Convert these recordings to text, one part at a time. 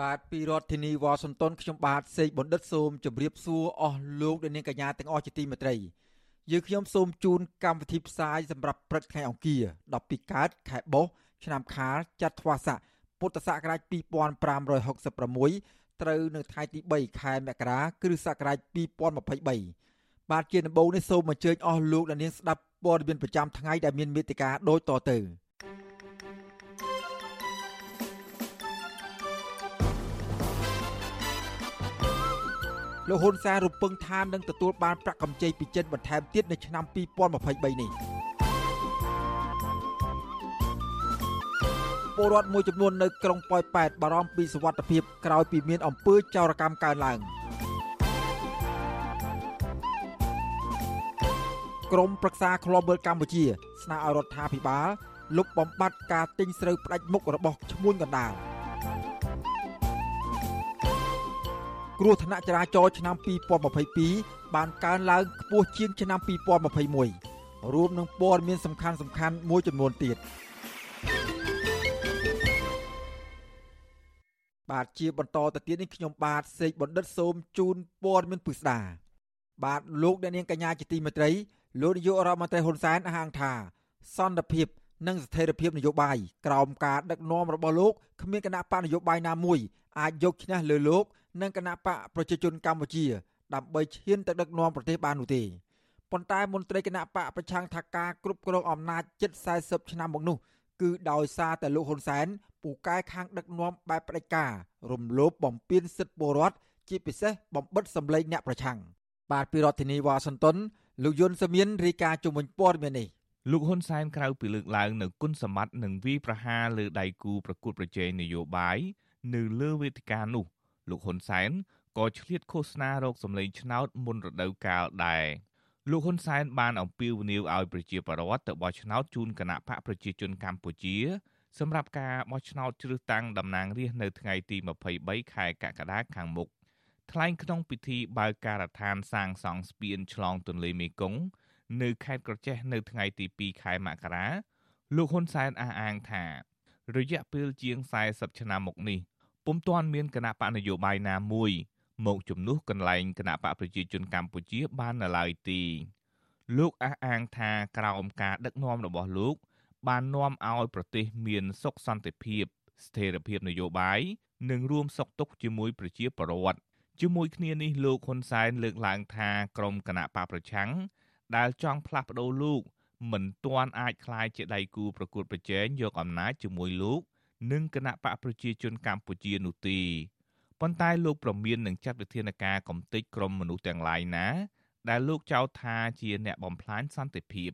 បាទពីរដ្ឋធានីវ៉ាស៊ីនតោនខ្ញុំបាទសេកបណ្ឌិតសូមជម្រាបសួរអស់លោកអ្នកនាងកញ្ញាទាំងអស់ជាទីមេត្រីយើងខ្ញុំសូមជូនកម្មវិធីផ្សាយសម្រាប់ព្រឹកថ្ងៃអង្គារ12កើតខែបុស្សឆ្នាំខាលចត្វាស័កពុទ្ធសករាជ2566ត្រូវនៅថ្ងៃទី3ខែមករាគ្រិស្តសករាជ2023បាទជាដំបូងនេះសូមអញ្ជើញអស់លោកអ្នកនាងស្ដាប់ព័ត៌មានប្រចាំថ្ងៃដែលមានមេត្តាដូចតទៅ លោកហ៊ុនសែនរំពឹងថានឹងទទួលបានប្រាក់កម្ចីពីចិនបន្ថែមទៀតនៅឆ្នាំ2023នេះពលរដ្ឋមួយចំនួននៅក្រុងប៉ោយប៉ែតបារម្ភពីសុវត្ថិភាពក្រោយពីមានអំពើចោរកម្មកើនឡើងក្រមប្រឹក្សាឃ្លាំមើលកម្ពុជា ស្នើឲ្យរដ្ឋាភិបាលលុបបំបាត់ការទិញស្រូវផ្ដាច់មុខរបស់ឈ្មួញកណ្ដាល គ្រោះថ្នាក់ចរាចរណ៍ឆ្នាំ2022បានកើនឡើងខ្ពស់ជាងឆ្នាំ2021រួមនឹងព័ត៌មានសំខាន់សំខាន់មួយចំនួនទៀតបាទជាបន្តទៅទៀតនេះខ្ញុំបាទសេកបណ្ឌិតសូមជូនព័ត៌មានពិស្ដាបាទលោកអ្នកនាងកញ្ញាជាទីមេត្រីលោកនាយករដ្ឋមន្ត្រីហ៊ុនសែនអះអាងថាសន្តិភាពនិងស្ថិរភាពនយោបាយក្រោមការដឹកនាំរបស់លោកគ្មានគណៈបកនយោបាយណាមួយអាចយកឈ្នះលើលោក និងគណៈបកប្រជាជនកម្ពុជា ដើម្បីឈានទៅដឹកនាំប្រទេសបាននោះទេប៉ុន្តែមន្ត្រីគណៈបកប្រឆាំងថាការគ្រប់គ្រងអំណាចជិត40ឆ្នាំមកនោះគឺដោយសារតែលោកហ៊ុនសែនពូកែខាងដឹកនាំបែបផ្ដាច់ការរំលោភបំពានសិទ្ធិពលរដ្ឋជាពិសេសបំបិតសម្លេងអ្នកប្រឆាំងបាទពីរដ្ឋធានីវ៉ាស៊ីនតោនលោកយុនសាមៀនរាយការណ៍ជំនួយព័ត៌មាននេះលោកហ៊ុនសែនក្រៅពីលើកឡើងនៅគុណសម្បត្តិនិងវិប្រហាលើដៃគូប្រកួតប្រជែងនយោបាយនៅលើវេទិកានោះ លោកហ៊ុនសែនក៏ឆ្លៀតឃោសនារោគសម្លេងឆ្នោតមុនរដូវកាលដែរលោកហ៊ុនសែនបានអំពាវនាវឲ្យប្រជាពលរដ្ឋទៅបោះឆ្នោតជូនគណៈបកប្រជាជនកម្ពុជា សម្រាប់ការបោះឆ្នោតជ្រើសតាំងតំណាងរាស្ត្រនៅថ្ងៃទី23ខែកក្កដាខាងមុខថ្លែងក្នុងពិធីបើកការដ្ឋានសាងសង់ស្ពានឆ្លងទន្លេមេគង្គនៅខេត្តក្រចេះនៅថ្ងៃទី2ខែមករាលោកហ៊ុនសែនអះអាងថា រយៈពេលជាង40ឆ្នាំមកនេះ ពុំទាន់មានគណៈបកនយោបាយណាមួយមកជំនួសកន្លែងគណៈបកប្រជាជនកម្ពុជាបាននៅឡើយទេលោកអះអាងថាក្រោមការដឹកនាំរបស់លោក បាននាំឲ្យប្រទេសមានសុខសន្តិភាព ស្ថិរភាពនយោបាយនិងរួមសុខទុក្ខជាមួយប្រជាពលរដ្ឋជាមួយគ្នានេះលោកហ៊ុនសែនលើកឡើងថាក្រមគណៈបកប្រឆាំងដែលចង់ផ្លាស់ប្ដូរលោកមិនទាន់អាចคลายជាដៃគូប្រកួតប្រជែងយកអំណាចជាមួយលោក និងគណៈបកប្រជាជនកម្ពុជានោះទេប៉ុន្តែលោកប្រមាននឹងចាត់វិធានការកំទេចក្រុមមនុស្សទាំងឡាយណា ដែលលោកចោទថាជាអ្នកបំផ្លាញសន្តិភាព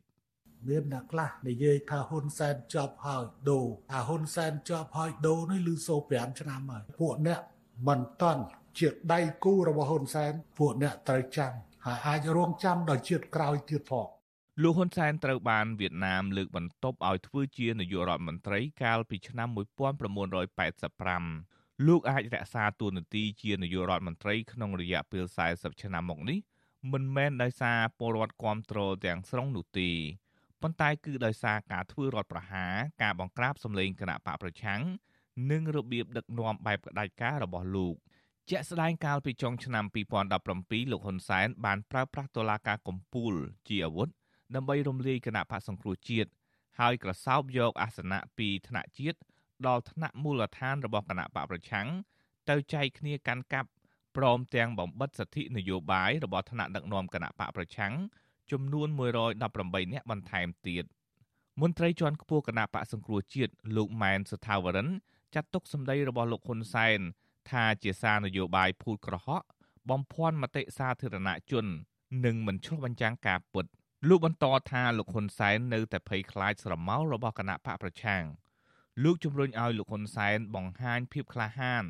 មានអ្នកខ្លះនិយាយថាហ៊ុនសែនជាប់ហើយដូរអាហ៊ុនសែនជាប់ហើយដូរនេះលឺសូ5ឆ្នាំហើយពួកអ្នកមិនតន់ជាដៃគូរបស់ហ៊ុនសែនពួកអ្នកត្រូវចាំហើយអាចរងចាំដល់ជាតិក្រោយទៀតផង លោកហ៊ុនសែនត្រូវបានវៀតណាមលើកបន្ទប់ឲ្យធ្វើជានាយករដ្ឋមន្ត្រីកាលពីឆ្នាំ1985លោកអាចរក្សាតួនាទីជានាយករដ្ឋមន្ត្រីក្នុងរយៈពេល40ឆ្នាំមកនេះមិនមែនដោយសារពលរដ្ឋគ្រប់គ្រងទាំងស្រុងនោះទេប៉ុន្តែគឺដោយសារការធ្វើរដ្ឋប្រហារការបង្ក្រាបសម្លេងគណៈបកប្រឆាំងនិងរបៀបដឹកនាំបែបផ្ដាច់ការរបស់លោកជាក់ស្ដែងកាលពីចុងឆ្នាំ2017លោកហ៊ុនសែនបានប្រើប្រាស់តុលាការកំពូលជាអាវុធ ដើម្បីរំលាយគណៈបកសង្គ្រោះជាតិហើយក្រសោបយកអាសនៈពីថ្នាក់ជាតិដល់ថ្នាក់មូលដ្ឋានរបស់គណៈបកប្រឆាំងទៅចែកគ្នាកាន់កាប់ព្រមទាំងបំបិតសិទ្ធិនយោបាយរបស់ថ្នាក់ដឹកនាំគណៈបកប្រឆាំងចំនួន118នាក់បន្ថែមទៀតមន្ត្រីជាន់ខ្ពស់គណៈបកសង្គ្រោះជាតិលោកម៉ែនសុថាវរិនចាត់ទុកសម្ដីរបស់លោកហ៊ុនសែនថាជាសារនយោបាយភូតក្រហកបំភាន់មតិសាធារណជន និងមិនឆ្លុះបញ្ចាំងការពិត លោកបន្តថាលោកហ៊ុនសែននៅតែភ័យខ្លាចស្រមោលរបស់គណៈបកប្រឆាំងលោកជំរុញឲ្យលោកហ៊ុនសែនបង្ហាញភាពក្លាហាន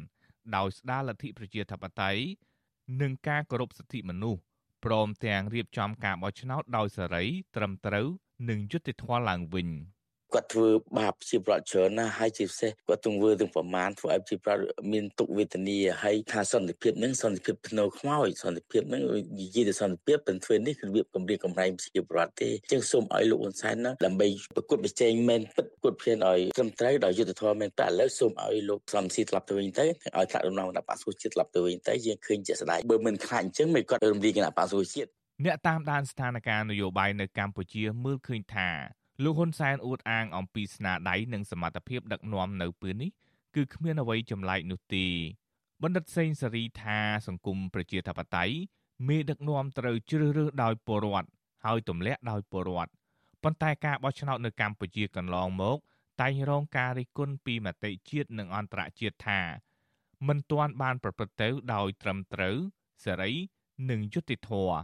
ដោយស្ដារលទ្ធិប្រជាធិបតេយ្យនិងការគោរពសិទ្ធិមនុស្សព្រមទាំងរៀបចំការបោះឆ្នោតដោយសេរីត្រឹមត្រូវ និងយុត្តិធម៌ឡើងវិញ។ គាត់ធ្វើបាបជាប្រវត្តិច្រើនណាស់ហើយជាពិសេសគាត់ទង្វើទាំងប្រមាណធ្វើឲ្យជាប្រវត្តិមានទុកវេទនាហើយថាសន្តិភាពនឹងសន្តិភាពធ្នូខ្មោចសន្តិភាពនឹងនិយាយទៅសន្តិភាពមិនធ្វើនេះគឺរបៀបគម្រាមកំហែងជាប្រវត្តិទេអញ្ចឹងសូមឲ្យលោកហ៊ុនសែនណាដើម្បីប្រកួតប្រជែងមែនពិតប្រកួតប្រជែងឲ្យត្រឹមត្រូវដោយយុត្តិធម៌មែនតែឥឡូវសូមឲ្យលោកសំស៊ីត្រឡប់ទៅវិញទៅឲ្យថ្នាក់ដឹកនាំគណៈបក្សប្រជាជាតិត្រឡប់ទៅវិញទៅយើងឃើញជាក់ស្ដែងបើមិនខ្លាចអញ្ចឹងមិនគាត់រំលាយគណៈបក្សប្រជាជាតិអ្នកតាមដានស្ថានភាពនយោបាយនៅកម្ពុជាមើលឃើញថា លោកហ៊ុនសែនអួតអាងអំពីស្នាដៃនិងសមត្ថភាពដឹកនាំនៅពេលនេះគឺគ្មានអ្វីចម្លែកនោះទេបណ្ឌិតសេងសេរីថាសង្គមប្រជាធិបតេយ្យមេដឹកនាំត្រូវជ្រើសរើសដោយពលរដ្ឋហើយទម្លាក់ដោយពលរដ្ឋប៉ុន្តែការបោះឆ្នោតនៅកម្ពុជាកន្លងមក តែងរងការរិះគន់ពីមតិជាតិនិងអន្តរជាតិថាមិនទាន់បានប្រព្រឹត្តទៅដោយត្រឹមត្រូវសេរីនិងយុត្តិធម៌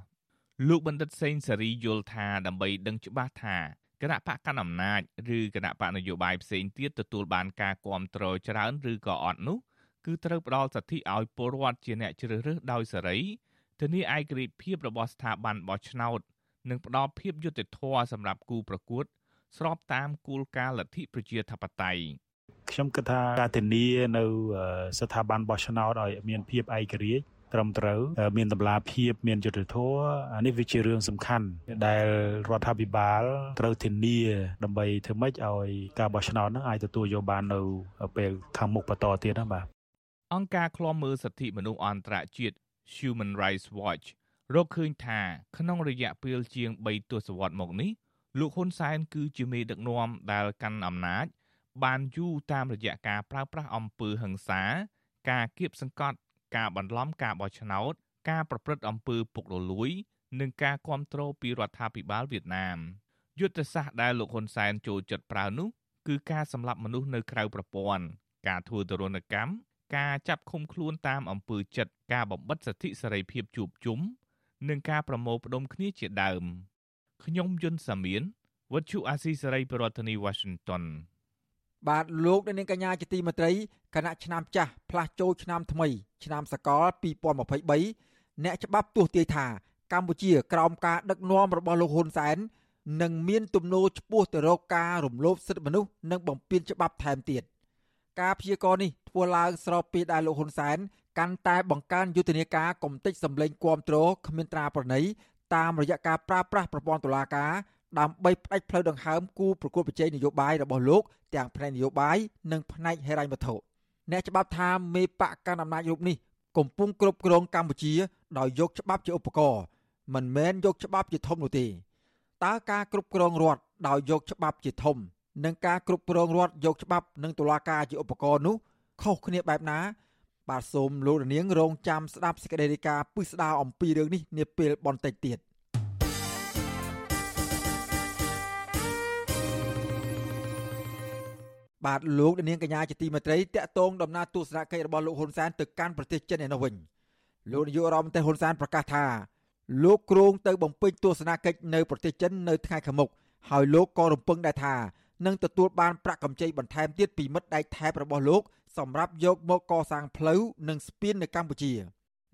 លោកបណ្ឌិតសេងសេរីយល់ថាដើម្បីដឹងច្បាស់ថា គណៈបកកណ្ដាលអំណាចឬគណៈបកនយោបាយផ្សេងទៀតទទួលបានការគ្រប់គ្រងច្រើនឬក៏អត់នោះគឺត្រូវផ្ដល់សិទ្ធិឲ្យពលរដ្ឋជាអ្នកជ្រើសរើសដោយសេរីធានាឯករាជ្យភាពរបស់ស្ថាប័នបោះឆ្នោត និងផ្ដល់ភាពយុត្តិធម៌សម្រាប់គូប្រកួត ស្របតាមគោលការណ៍លទ្ធិប្រជាធិបតេយ្យខ្ញុំគិតថាការធានានៅស្ថាប័នបោះឆ្នោតឲ្យមានភាពឯករាជ្យ ត្រឹមត្រូវ មានតម្លាភាពមានយុត្តិធម៌អានេះវាជារឿងសំខាន់ដែលរដ្ឋាភិបាលត្រូវធានា ដើម្បីធ្វើម៉េចឲ្យការបោះឆ្នោតហ្នឹងអាចទទួលយកបាននៅពេលខាងមុខបន្តទៀតណាបាទអង្គការឃ្លាំមើលសិទ្ធិមនុស្សអន្តរជាតិ Human Rights Watch រកឃើញថា ក្នុងរយៈពេលជាង3ទសវត្សរ៍មកនេះលោកហ៊ុនសែនគឺជាមេដឹកនាំដែលកាន់អំណាច បានយូរតាមរយៈការប្រើប្រាស់អំពើហិង្សា ការគៀបសង្កត់ ការបន្លំការបោះឆ្នោត ការប្រព្រឹត្តអំពើពុករលួយ និងការគ្រប់គ្រងពីរដ្ឋាភិបាលវៀតណាមយុទ្ធសាស្ត្រដែលលោកហ៊ុនសែនចូលចិត្តប្រើនោះគឺការសម្លាប់មនុស្សនៅក្រៅប្រព័ន្ធការធ្វើទរណកម្មការចាប់ឃុំខ្លួនតាមអំពើចិត្តការបំបិតសិទ្ធិសេរីភាពជួបជុំនិងការប្រមូលផ្ដុំគ្នាជាដើមខ្ញុំយុនសាមៀនវត្តជូអាស៊ីសេរីប្រធានាធិបតី Washington បាទលោកនាងកញ្ញាជាទីមេត្រីគណៈឆ្នាំចាស់ផ្លាស់ចូលឆ្នាំថ្មី ឆ្នាំសកល2023អ្នកច្បាប់ទោះទាយថា កម្ពុជាក្រោមការដឹកនាំរបស់លោកហ៊ុនសែននឹងមានទំនោរឆ្ពោះទៅរកការរំលោភសិទ្ធិមនុស្សនិងបំពានច្បាប់ថែមទៀតការព្យាករណ៍នេះធ្វើឡើងស្របពេលដែលលោកហ៊ុនសែនកាន់តែបង្កើនយុទ្ធនាការកំទេចសម្លេងគាំទ្រគ្មានត្រាប្រណីតាមរយៈការប្រើប្រាស់ប្រព័ន្ធតុលាការ ដើម្បីផ្ដាច់ផ្លូវដង្ហើមគូប្រកួតប្រជែងនយោបាយរបស់លោកទាំងផ្នែកនយោបាយនិងផ្នែកហិរញ្ញវត្ថុអ្នកច្បាប់ថាមេបកកាន់អំណាចរូបនេះកំពុងគ្រប់គ្រងកម្ពុជាដោយយកច្បាប់ជាឧបករណ៍មិនមែនយកច្បាប់ជាធំនោះទេតើការគ្រប់គ្រងរដ្ឋដោយយកច្បាប់ជាធំ និងការគ្រប់គ្រងរដ្ឋយកច្បាប់និងតុលាការជាឧបករណ៍នោះខុសគ្នាបែបណា បាទសូមលោករនាងរងចាំស្ដាប់សេចក្តីរាយការណ៍ពិស្ដារអំពីរឿងនេះនាពេលបន្តិចទៀត បាទលោកនាងកញ្ញាជាទីមេត្រីតកតងដំណើរទស្សនកិច្ចរបស់លោកហ៊ុនសែនទៅកាន់ប្រទេសចិនឯនោះវិញលោកនាយករដ្ឋមន្ត្រីហ៊ុនសែនប្រកាសថាលោកគ្រងទៅបំពេញទស្សនកិច្ចនៅប្រទេសចិននៅថ្ងៃខាងមុខហើយលោកក៏រំពឹងដែរថានឹងទទួលបានប្រាក់កម្ចីបន្ថែមទៀតពីមិត្តដៃថែបរបស់លោកសម្រាប់យកមកកសាងផ្លូវនិងស្ពាននៅកម្ពុជា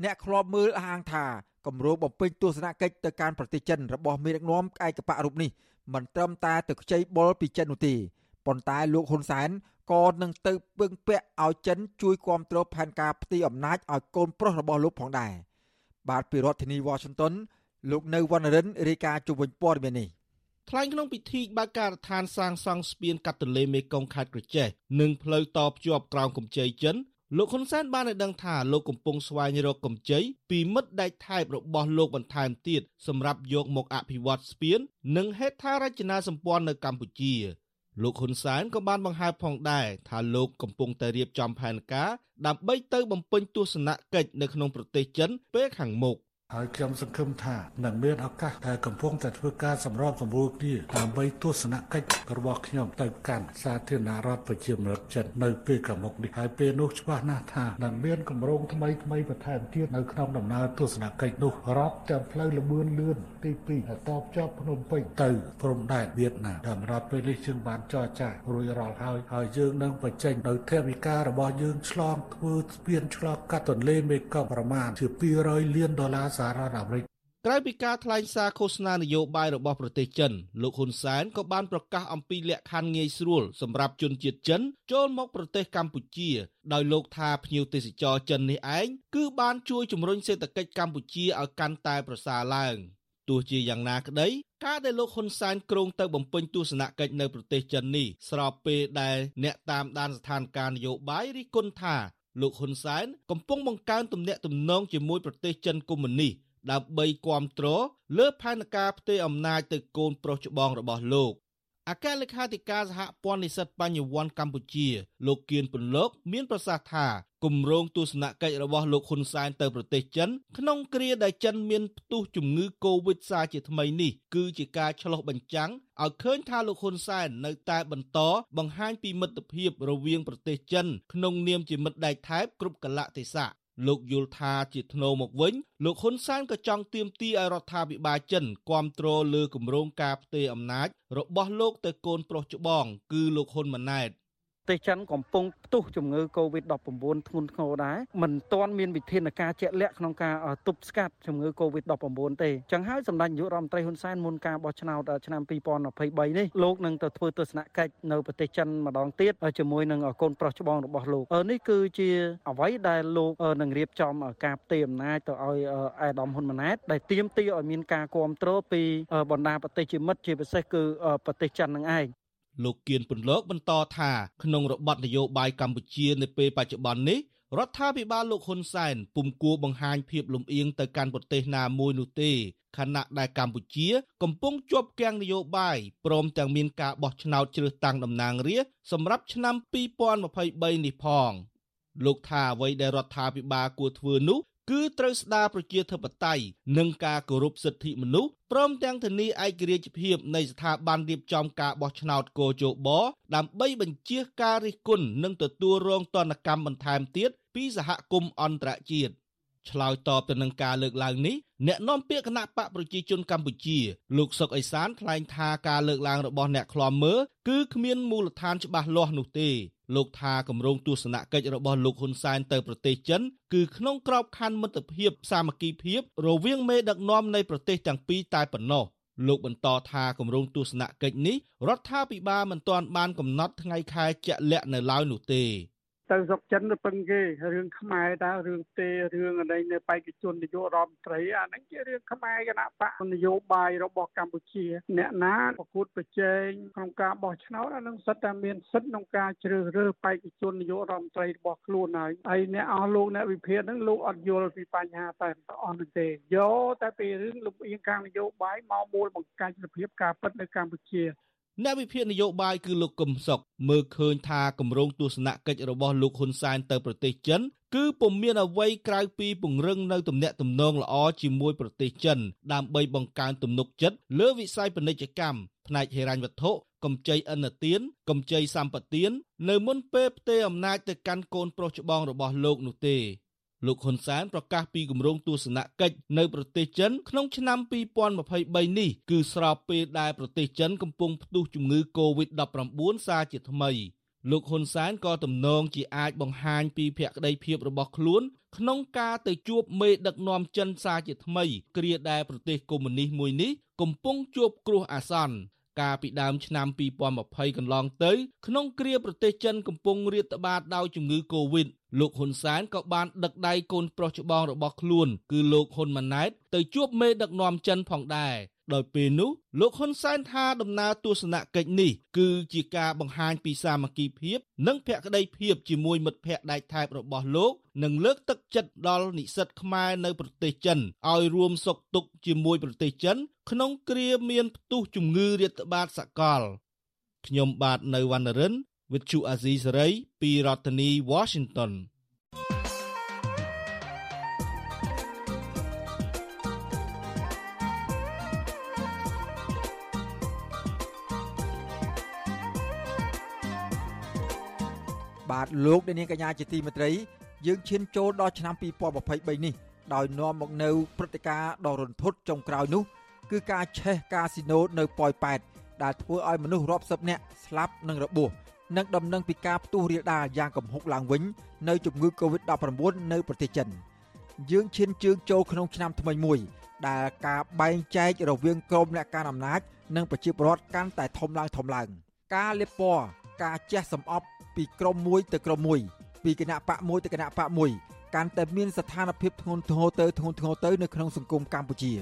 អ្នកធ្លាប់មើលអះអាងថាគម្រោងបំពេញទស្សនកិច្ចទៅកាន់ប្រទេសចិនរបស់មេដឹកនាំឯកបៈរូបនេះមិនត្រឹមតែទៅខ្ចីបុលពីចិននោះទេ ប៉ុន្តែលោកហ៊ុនសែនក៏នឹងទៅពឹងពាក់ឲ្យចិនជួយគ្រប់គ្រងផែនការផ្ទៃអំណាចឲ្យកូនប្រុសរបស់លោកផងដែរបាទពីរដ្ឋធានី Washington លោកនៅវណ្ណរិនរាយការណ៍ជុំវិញព័ត៌មាននេះថ្លែងក្នុងពិធីបើកការដ្ឋានសាងសង់ស្ពានកាត់ទន្លេមេគង្គខេត្តក្រចេះនិងផ្លូវតភ្ជាប់ក្រោមកម្ចីចិនលោកហ៊ុនសែនបានឲ្យដឹងថាលោកកំពុងស្វែងរកកម្ចីពីមិត្តដែកថែបរបស់លោកបន្ថែមទៀតសម្រាប់យកមកអភិវឌ្ឍស្ពាន និងហេដ្ឋារចនាសម្ព័ន្ធនៅកម្ពុជា លោកហ៊ុនសែនក៏បានបង្ហើបផងដែរថាលោកកំពុងតែរៀបចំផែនការដើម្បីទៅបំពេញទស្សនកិច្ចនៅក្នុងប្រទេសចិនពេលខាងមុខ ហើយខ្ញុំសង្ឃឹមថានឹងមានឱកាសដែលកំពុងតែធ្វើការសម្របសម្រួលគ្នាដើម្បីទស្សនកិច្ចរបស់ខ្ញុំទៅកាន់សាធារណរដ្ឋប្រជាមានិតចិននៅពេលខាងមុខនេះហើយពេលនោះច្បាស់ណាស់ថានឹងមានគម្រោងថ្មីថ្មីបន្ថែមទៀតនៅក្នុងដំណើរទស្សនកិច្ចនោះរាប់ទាំងផ្លូវលបឿនលឿនទី2ដែលតបជាប់ភ្នំពេញទៅព្រំដែនវៀតណាមតាមរដ្ឋពេលនេះយើងបានចរចារួចរាល់ហើយហើយយើងនឹងបញ្ចេញនៅថវិការបស់យើងឆ្លងធ្វើស្ពានឆ្លងកាត់ទន្លេមេគង្គប្រមាណជា200លានដុល្លារសហរដ្ឋអាមេរិកក្រៅពីការថ្លែងសារឃោសនានយោបាយរបស់ប្រទេសចិនលោកហ៊ុនសែនក៏បានប្រកាសអំពីលក្ខខណ្ឌងាយស្រួលសម្រាប់ជនជាតិចិនចូលមកប្រទេសកម្ពុជា ដោយលោកថាភ្ញៀវទេសចរចិននេះឯងគឺបានជួយជំរុញសេដ្ឋកិច្ចកម្ពុជាឲ្យកាន់តែប្រសើរឡើងទោះជាយ៉ាងណាក្តីការដែលលោកហ៊ុនសែនគ្រងទៅបំពេញទស្សនកិច្ចនៅប្រទេសចិននេះស្របពេលដែលអ្នកតាមដានស្ថានភាពនយោបាយរិះគន់ថា លោកហ៊ុនសែនកំពុងបង្កើនទំនាក់ទំនងជាមួយប្រទេសចិនកុម្មុយនីសដើម្បីគាំទ្រលើផែនការផ្ទេរអំណាចទៅកូនប្រុសច្បងរបស់លោកអគ្គលេខាធិការសហព័ន្ធនិស្សិតបញ្ញវន្តកម្ពុជា លោកគៀនពន្លក មានប្រសាសន៍ថា គម្រោងទស្សនកិច្ចរបស់លោកហ៊ុនសែនទៅប្រទេសចិនក្នុងគ្រាដែលចិនមានផ្ទុះជំងឺ Covid សាជាថ្មីនេះគឺជាការឆ្លុះបញ្ចាំងឲ្យឃើញថាលោកហ៊ុនសែននៅតែបន្តបង្ហាញពីមិត្តភាពរវាងប្រទេសចិនក្នុងនាមជាមិត្តដៃថែបគ្រប់កលៈទេសៈលោកយល់ថាជាធ្នូមកវិញលោកហ៊ុនសែនក៏ចង់ទាមទារឲ្យរដ្ឋាភិបាលចិនគ្រប់គ្រងលើគម្រោងការផ្ទេរអំណាចរបស់លោកទៅកូនប្រុសច្បង គឺលោកហ៊ុនម៉ាណែត។ ទេសចិនកំពុងផ្ទុះជំងឺ Covid-19 ធ្ងន់ធ្ងរដែរមិនទាន់មានវិធានការជាក់លាក់ក្នុងការទប់ស្កាត់ជំងឺ Covid-19 ទេចឹងហើយសម្ដេចនាយករដ្ឋមន្ត្រីហ៊ុនសែនមុនការបោះឆ្នោតឆ្នាំ2023នេះលោកនឹងទៅធ្វើទស្សនកិច្ចនៅប្រទេសចិនម្ដងទៀតជាមួយនឹងកូនប្រុសច្បងរបស់លោកនេះគឺជាអ្វីដែលលោកនឹងរៀបចំការផ្ទេរអំណាចទៅឲ្យអេដាមហ៊ុនម៉ាណែតដែលទាមទារឲ្យមានការគ្រប់គ្រងពីបណ្ដាប្រទេសជាមិត្តជាពិសេសគឺប្រទេសចិននឹងឯង លោកគៀនពន្លកបន្តថាក្នុងរបបនយោបាយកម្ពុជានៅពេលបច្ចុប្បន្ននេះរដ្ឋាភិបាលលោកហ៊ុនសែនពុំគួរបង្ហាញភាពលំអៀងទៅកាន់ប្រទេសណាមួយនោះទេខណៈដែលកម្ពុជា កំពុងជាប់គាំងនយោបាយព្រមទាំងមានការបោះឆ្នោតជ្រើសតាំងតំណាងរាស្ត្រសម្រាប់ឆ្នាំ2023នេះផងលោកថាអ្វីដែលរដ្ឋាភិបាលគួរធ្វើនោះ គឺត្រូវស្ដារប្រជាធិបតេយ្យនិងការគោរពសិទ្ធិមនុស្សព្រមទាំងធានាឯករាជ្យភាពនៃស្ថាប័នរៀបចំការបោះឆ្នោតកោជបដើម្បីបញ្ជាការរិះគន់និងទទួលរងទណ្ឌកម្មបន្ថែមទៀតពីសហគមន៍អន្តរជាតិឆ្លើយតបទៅនឹងការលើកឡើងនេះអ្នកនាំពាក្យគណៈបកប្រជាជនកម្ពុជាលោកសុកអេសានថ្លែងថាការលើកឡើងរបស់អ្នកខ្លាំមើលគឺគ្មានមូលដ្ឋានច្បាស់លាស់នោះទេ លោកថាគម្រោងទស្សនកិច្ចរបស់លោកហ៊ុនសែនទៅប្រទេសចិនគឺក្នុងក្របខ័ណ្ឌមិត្តភាពសាមគ្គីភាពរវាងមេដឹកនាំនៃប្រទេសទាំងពីរតែប៉ុណ្ណោះលោកបន្តថាគម្រោងទស្សនកិច្ចនេះរដ្ឋាភិបាលមិនទាន់បានកំណត់ថ្ងៃខែជាក់លាក់នៅឡើយនោះទេ ទៅស្រុកចិនទៅពឹងគេរឿងខ្មែរតើរឿងទេរឿងអីនៅបេក្ខជននាយករដ្ឋមន្ត្រីអាហ្នឹងជារឿងខ្មែរគណៈបកនយោបាយរបស់កម្ពុជា អ្នកណាប្រកួតប្រជែងក្នុងការបោះឆ្នោតអានឹងសិតតែមានសិទ្ធិក្នុងការជ្រើសរើសបេក្ខជននាយករដ្ឋមន្ត្រីរបស់ខ្លួនហើយហើយអ្នកអស់លោកអ្នកវិភាគហ្នឹងលោកអត់យល់ពីបញ្ហាតែអស់នោះទេយកតែពីរឿងលំអៀងខាងនយោបាយមកមូលបង្កាច់សភាពការពិតនៅកម្ពុជា អ្នកវិភាគនយោបាយគឺលោកកឹមសុខមើលឃើញថាគម្រោងទស្សនកិច្ចរបស់លោកហ៊ុនសែនទៅប្រទេសចិនគឺពុំមានអ្វីក្រៅពីពង្រឹងនៅទំនាក់ទំនងល្អជាមួយប្រទេសចិន ដើម្បីបង្កើនទំនុកចិត្តលើវិស័យពាណិជ្ជកម្មផ្នែកហិរញ្ញវត្ថុកម្ចីអន្តទានកម្ចីសម្បត្តិនៅមុនពេលផ្ទេរអំណាចទៅកាន់កូនប្រុសច្បងរបស់លោកនោះទេ លោកហ៊ុនសែនប្រកាសពីគម្រោងទស្សនកិច្ចនៅប្រទេសចិនក្នុងឆ្នាំ2023នេះគឺស្របពេលដែលប្រទេសចិនកំពុងផ្ទុះជំងឺ Covid-19 សារជាថ្មីលោកហ៊ុនសែនក៏ទំនងជាអាចបង្ហាញពីភក្តីភាពរបស់ខ្លួនក្នុងការទៅជួបមេដឹកនាំចិនសារជាថ្មី គ្រាដែលប្រទេសកុម្មុយនីសមួយនេះកំពុងជួបគ្រោះអាសន្នកាលពីដើមឆ្នាំ2020កន្លងទៅ ក្នុងគ្រាប្រទេសចិនកំពុងរាតត្បាតដោយជំងឺ Covid លោកហ៊ុនសែនក៏បានដឹកដៃកូនប្រុសច្បងរបស់ខ្លួន គឺលោកហ៊ុនម៉ាណែតទៅជួបមេដឹកនាំចិនផងដែរដោយពេលនោះលោកហ៊ុនសែនថាដំណើរទស្សនកិច្ចនេះគឺជាការបង្ហាញពីសាមគ្គីភាព និងភក្តីភាពជាមួយមិត្តភ័ក្តិដៃថែបរបស់លោក និងលើកទឹកចិត្តដល់និស្សិតខ្មែរនៅប្រទេសចិនឲ្យរួមសុខទុក្ខជាមួយប្រទេសចិន ក្នុងគ្រាមានផ្ទុះជំងឺរាតត្បាតសកលខ្ញុំបាទនៅវណ្ណរិន វិទ្យុអាស៊ីសេរីពីរដ្ឋធានី Washington បាទលោកដេនកញ្ញាជាទីមេត្រី យើងឈានចូលដល់ឆ្នាំ2023នេះដោយនាំមកនៅព្រឹត្តិការណ៍ដ៏រន្ធត់ចុងក្រោយនោះ គឺការឆេះកាស៊ីណូនៅប៉ោយប៉ែតដែលធ្វើឲ្យមនុស្សរាប់សិបនាក់ស្លាប់និងរបួស និងដំណឹងពីការផ្ទុះរាលដាលយ៉ាងគំហុកឡើងវិញនៅជំងឺ Covid-19 នៅប្រទេសចិនយើងឈានជើងចូលក្នុងឆ្នាំថ្មីមួយដែលការបែងចែករវាងក្រុមអ្នកកាន់អំណាច និងប្រជាពលរដ្ឋកាន់តែធំឡើងធំឡើង ការលៀបពណ៌ការជះសម្អប់ពីក្រុមមួយទៅក្រុមមួយ ពីគណៈបកមួយទៅគណៈបកមួយកាន់តែមានស្ថានភាពធ្ងន់ធ្ងរទៅធ្ងន់ធ្ងរទៅនៅក្នុងសង្គមកម្ពុជា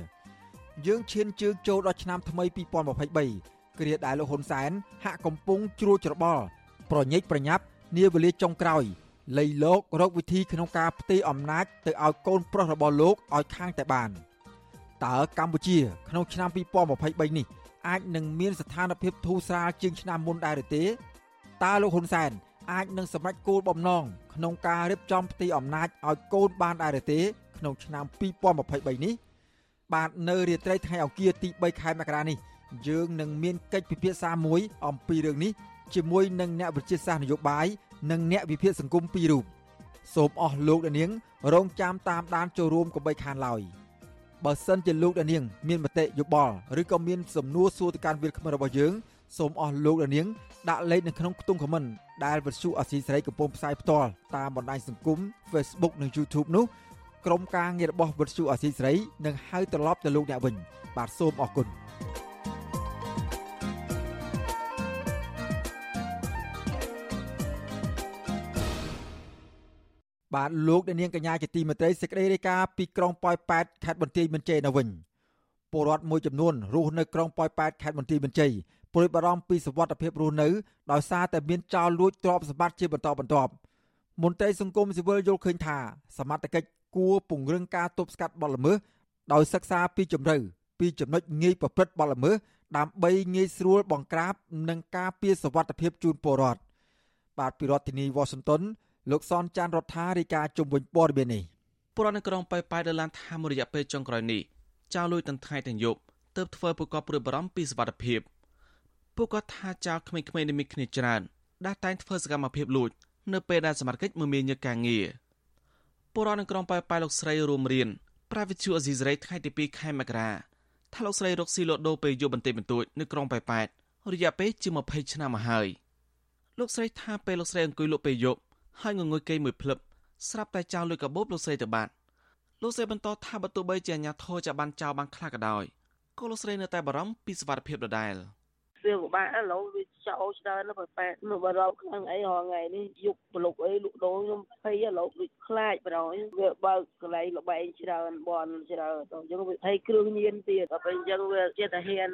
យើងឈានជើងចូលដល់ឆ្នាំថ្មី2023 គ្រាដែលលោកហ៊ុនសែនហាក់កំពុងជ្រួលច្របល់ប្រញែកប្រញាប់នាវេលាចុងក្រោយលៃលោករកវិធីក្នុងការផ្ទេរអំណាចទៅឲ្យកូនប្រុសរបស់លោកឲ្យខាងតែបានតើកម្ពុជា ក្នុងឆ្នាំ2023នេះអាចនឹងមានស្ថានភាពធូរស្រាលជាងឆ្នាំមុនដែរឬទេតើលោកហ៊ុនសែនអាចនឹងសម្រេចគោលបំណងក្នុងការរៀបចំផ្ទៃអំណាចឲ្យកូនបានដែរឬទេ ក្នុងឆ្នាំ2023នេះបាទនៅរាត្រីថ្ងៃអង្គារទី3ខែមករានេះ យើងនឹងមានកិច្ចពិភាក្សាមួយអំពីរឿងនេះជាមួយនឹងអ្នកវិទ្យាសាស្ត្រនយោបាយនិងអ្នកវិភាគសង្គមពីររូបសូមអស់លោកដានាង រងចាំតាមដានចូលរួមកុំបីខានឡើយបើសិនជាលោកដានាង មានមតិយោបល់ឬក៏មានសំណួរសួរទៅកាន់វិលក្មេងរបស់យើងសូមអស់លោកដានាងដាក់លេខនៅក្នុងខ្ទង់ comment ដែលវិទ្យុអសីសេរីកំពុងផ្សាយផ្ទាល់តាមបណ្ដាញសង្គម Facebook និង YouTube នោះក្រុមការងាររបស់វិទ្យុអសីសេរីនឹងហៅត្រឡប់ទៅលោកអ្នកវិញ បាទសូមអរគុណ បាទលោកអ្នកនាងកញ្ញាជាទីមេត្រីសេចក្តីរាយការណ៍ពីក្រុងប៉ោយប៉ែតខេត្តបន្ទាយមានជ័យនៅវិញពលរដ្ឋមួយចំនួនរស់នៅក្រុងប៉ោយប៉ែតខេត្តបន្ទាយមានជ័យព្រួយបារម្ភពីសុវត្ថិភាពរស់នៅដោយសារតែមានចោរលួចទ្រព្យសម្បត្តិជាបន្តបន្ទាប់មន្ត្រីសង្គមស៊ីវិលយល់ឃើញថាសមត្ថកិច្ចគួរពង្រឹងការទប់ស្កាត់បទល្មើសដោយសិក្សាពីជំរឿពីចំណុចងាយប្រព្រឹត្តបទល្មើសដើម្បីងាយស្រួលបង្ក្រាបនិងការពារសុវត្ថិភាពជូនពលរដ្ឋបាទពីរដ្ឋធានីវ៉ាស៊ីនតោន លោកសនចាន់រដ្ឋារាយការណ៍ជំវិញព័ត៌មាននេះពលរដ្ឋនៅក្រុងប៉ៃប៉ៃដែលឡានថាមួយរយៈពេលចុងក្រោយនេះចៅលួយទាំងថ្ងៃទាំងយប់ទើបធ្វើពួកគាត់ព្រួយបារម្ភពីសុវត្ថិភាពពួកគាត់ថាចៅក្មេងៗនេះមានគ្នាច្រើនដែលតែងធ្វើសកម្មភាពលួច នៅពេលដែលសមាជិកមើលមានញើការងារពលរដ្ឋនៅក្រុងប៉ៃប៉ៃលោកស្រីរួមរៀនប្រាវិទ្យាអេស៊ីសរ៉ៃថ្ងៃទី2ខែមករាថាលោកស្រីរកស៊ីលក់ដូរពេលយប់បន្តិចបន្តួចនៅក្រុងប៉ៃប៉ែតរយៈពេលជាង20ឆ្នាំមកហើយលោកស្រីថាពេលលោកស្រីអង្គុយលក់ពេលយប់ ហើយងងុយគេមួយភ្លឹបស្រាប់តែចោលលុយកាបូបលោកស្រីទៅបាត់លោកស្រីបន្តថាបើទោះបីជាអាញាធរចាប់បានចោលបានខ្លះក៏ដោយក៏លោកស្រីនៅតែបារម្ភពីសុវត្ថិភាពដដែល។ វាពិបាកឥឡូវវាចោលច្រើនទៅប៉ែតនៅបារម្ភខ្លាំងអីរហងៃនេះយប់ប្រឡុកអីលក់ដូរខ្ញុំភ័យឥឡូវដូចខ្លាចប្រយវាបើកកន្លែងលបែងច្រើនបនច្រើនទៅអញ្ចឹងវាភ័យគ្រឿងញៀនទៀតដល់ពេលអញ្ចឹងវាជាតាហ៊ាន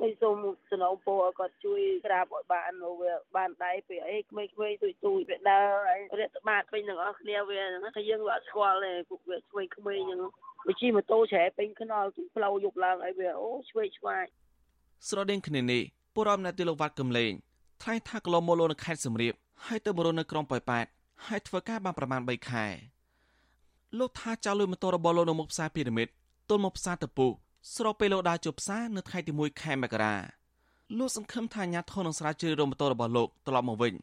ហើយសូមសំណូមពរឲ្យគាត់ជួយក្រាបឲ្យបានវាបានដៃពេលអីក្មេងៗទួយទួយវាដើរហើយរាតបាតពេញទាំងអស់គ្នាវាហ្នឹងតែយើងវាអត់ស្គាល់ទេពួកវាឆ្វេងក្មេងហ្នឹងវាជិះម៉ូតូច្រែពេញខ្នល់ផ្លូវយប់ឡើងអីវាអូឆ្វេងឆ្វាយ ស្រដៀងគ្នានេះពលរដ្ឋម្នាក់ទីលោកវត្តកំលេងថ្លែងថាកន្លងមកលោកនៅខេត្តសំរៀបហើយទៅមករស់នៅក្រុងប៉ោយប៉ែតហើយធ្វើការបានប្រមាណ3ខែលោកថាចៅលុយម៉ូតូរបស់លោកនៅមុខផ្សារពីរ៉ាមីតទល់មកផ្សារតពុះស្របពេលលោកដើរជួបផ្សារនៅថ្ងៃទី1ខែមករាលោកសង្ឃឹមថាអាញាធននឹងស្រាវជ្រាវរោម៉ូតូរបស់លោកត្រឡប់មកវិញ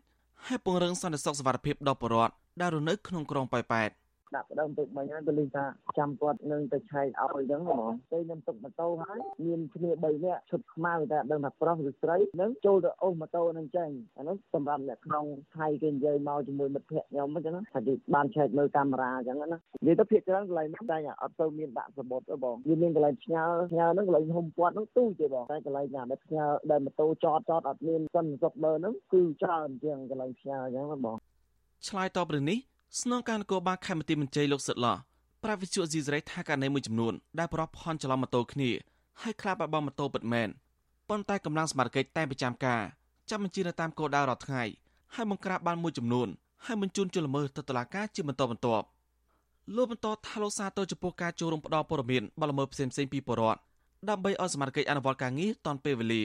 ហើយពង្រឹងសន្តិសុខសុវត្ថិភាពដល់ប្រជាពលរដ្ឋដែលរស់នៅក្នុងក្រុងប៉ោយប៉ែត ដាក់ផ្ដើមទៅមិញហើយទៅលេងថាចាំគាត់នឹងទៅឆែកឲ្យអញ្ចឹងហ្មងពេលខ្ញុំទុកម៉ូតូហើយមានគ្នា3នាក់ឈុតខ្មៅតែដឹងថាប្រុសឬស្រីនឹងចូលទៅអូសម៉ូតូនឹងចេញអានោះសម្រាប់អ្នកក្នុងថៃគេនិយាយមកជាមួយមិត្តភ័ក្ដិខ្ញុំអញ្ចឹងថាគេបានឆែកមើលកាមេរ៉ាអញ្ចឹងណានិយាយទៅភាគច្រើនកន្លែងនោះតែអត់ទៅមានដាក់សបុតទេបងវាមានកន្លែងផ្ញើផ្ញើហ្នឹងកន្លែងហុំពាត់ហ្នឹងទូទេបងតែកន្លែងណាដែលផ្ញើដែលម៉ូតូចតចតអត់មានសិនសុខមើលហ្នឹងគឺច្រើនជាងកន្លែងផ្ញើអញ្ចឹងបងឆ្លើយតបរឿងនេះ ស្នងការនគរបាលខេមរទីមន្ត្រីលោកសិតឡោះប្រាវិជ្ជាស៊ីសេរីថាករណីមួយចំនួនដែលប្រោះផន់ច្រឡំម៉ូតូគ្នាហើយខ្លាចបាត់បង់ម៉ូតូពិតមែនប៉ុន្តែកម្លាំងសមត្ថកិច្ចតែប្រចាំការចាំបញ្ជានៅតាមគោលដៅរាល់ថ្ងៃហើយបង្ក្រាបបានមួយចំនួនហើយបញ្ជូនជលមើលទៅតុលាការជាបន្តបន្ទាប់លោកបន្តថាលោកសាទរចំពោះការចូលរួមផ្ដល់ព័ត៌មានបលល្មើសផ្សេងៗពីបរដ្ឋដើម្បីឲ្យសមាជិកអនុវត្តការងារតាន់ពេលវេលា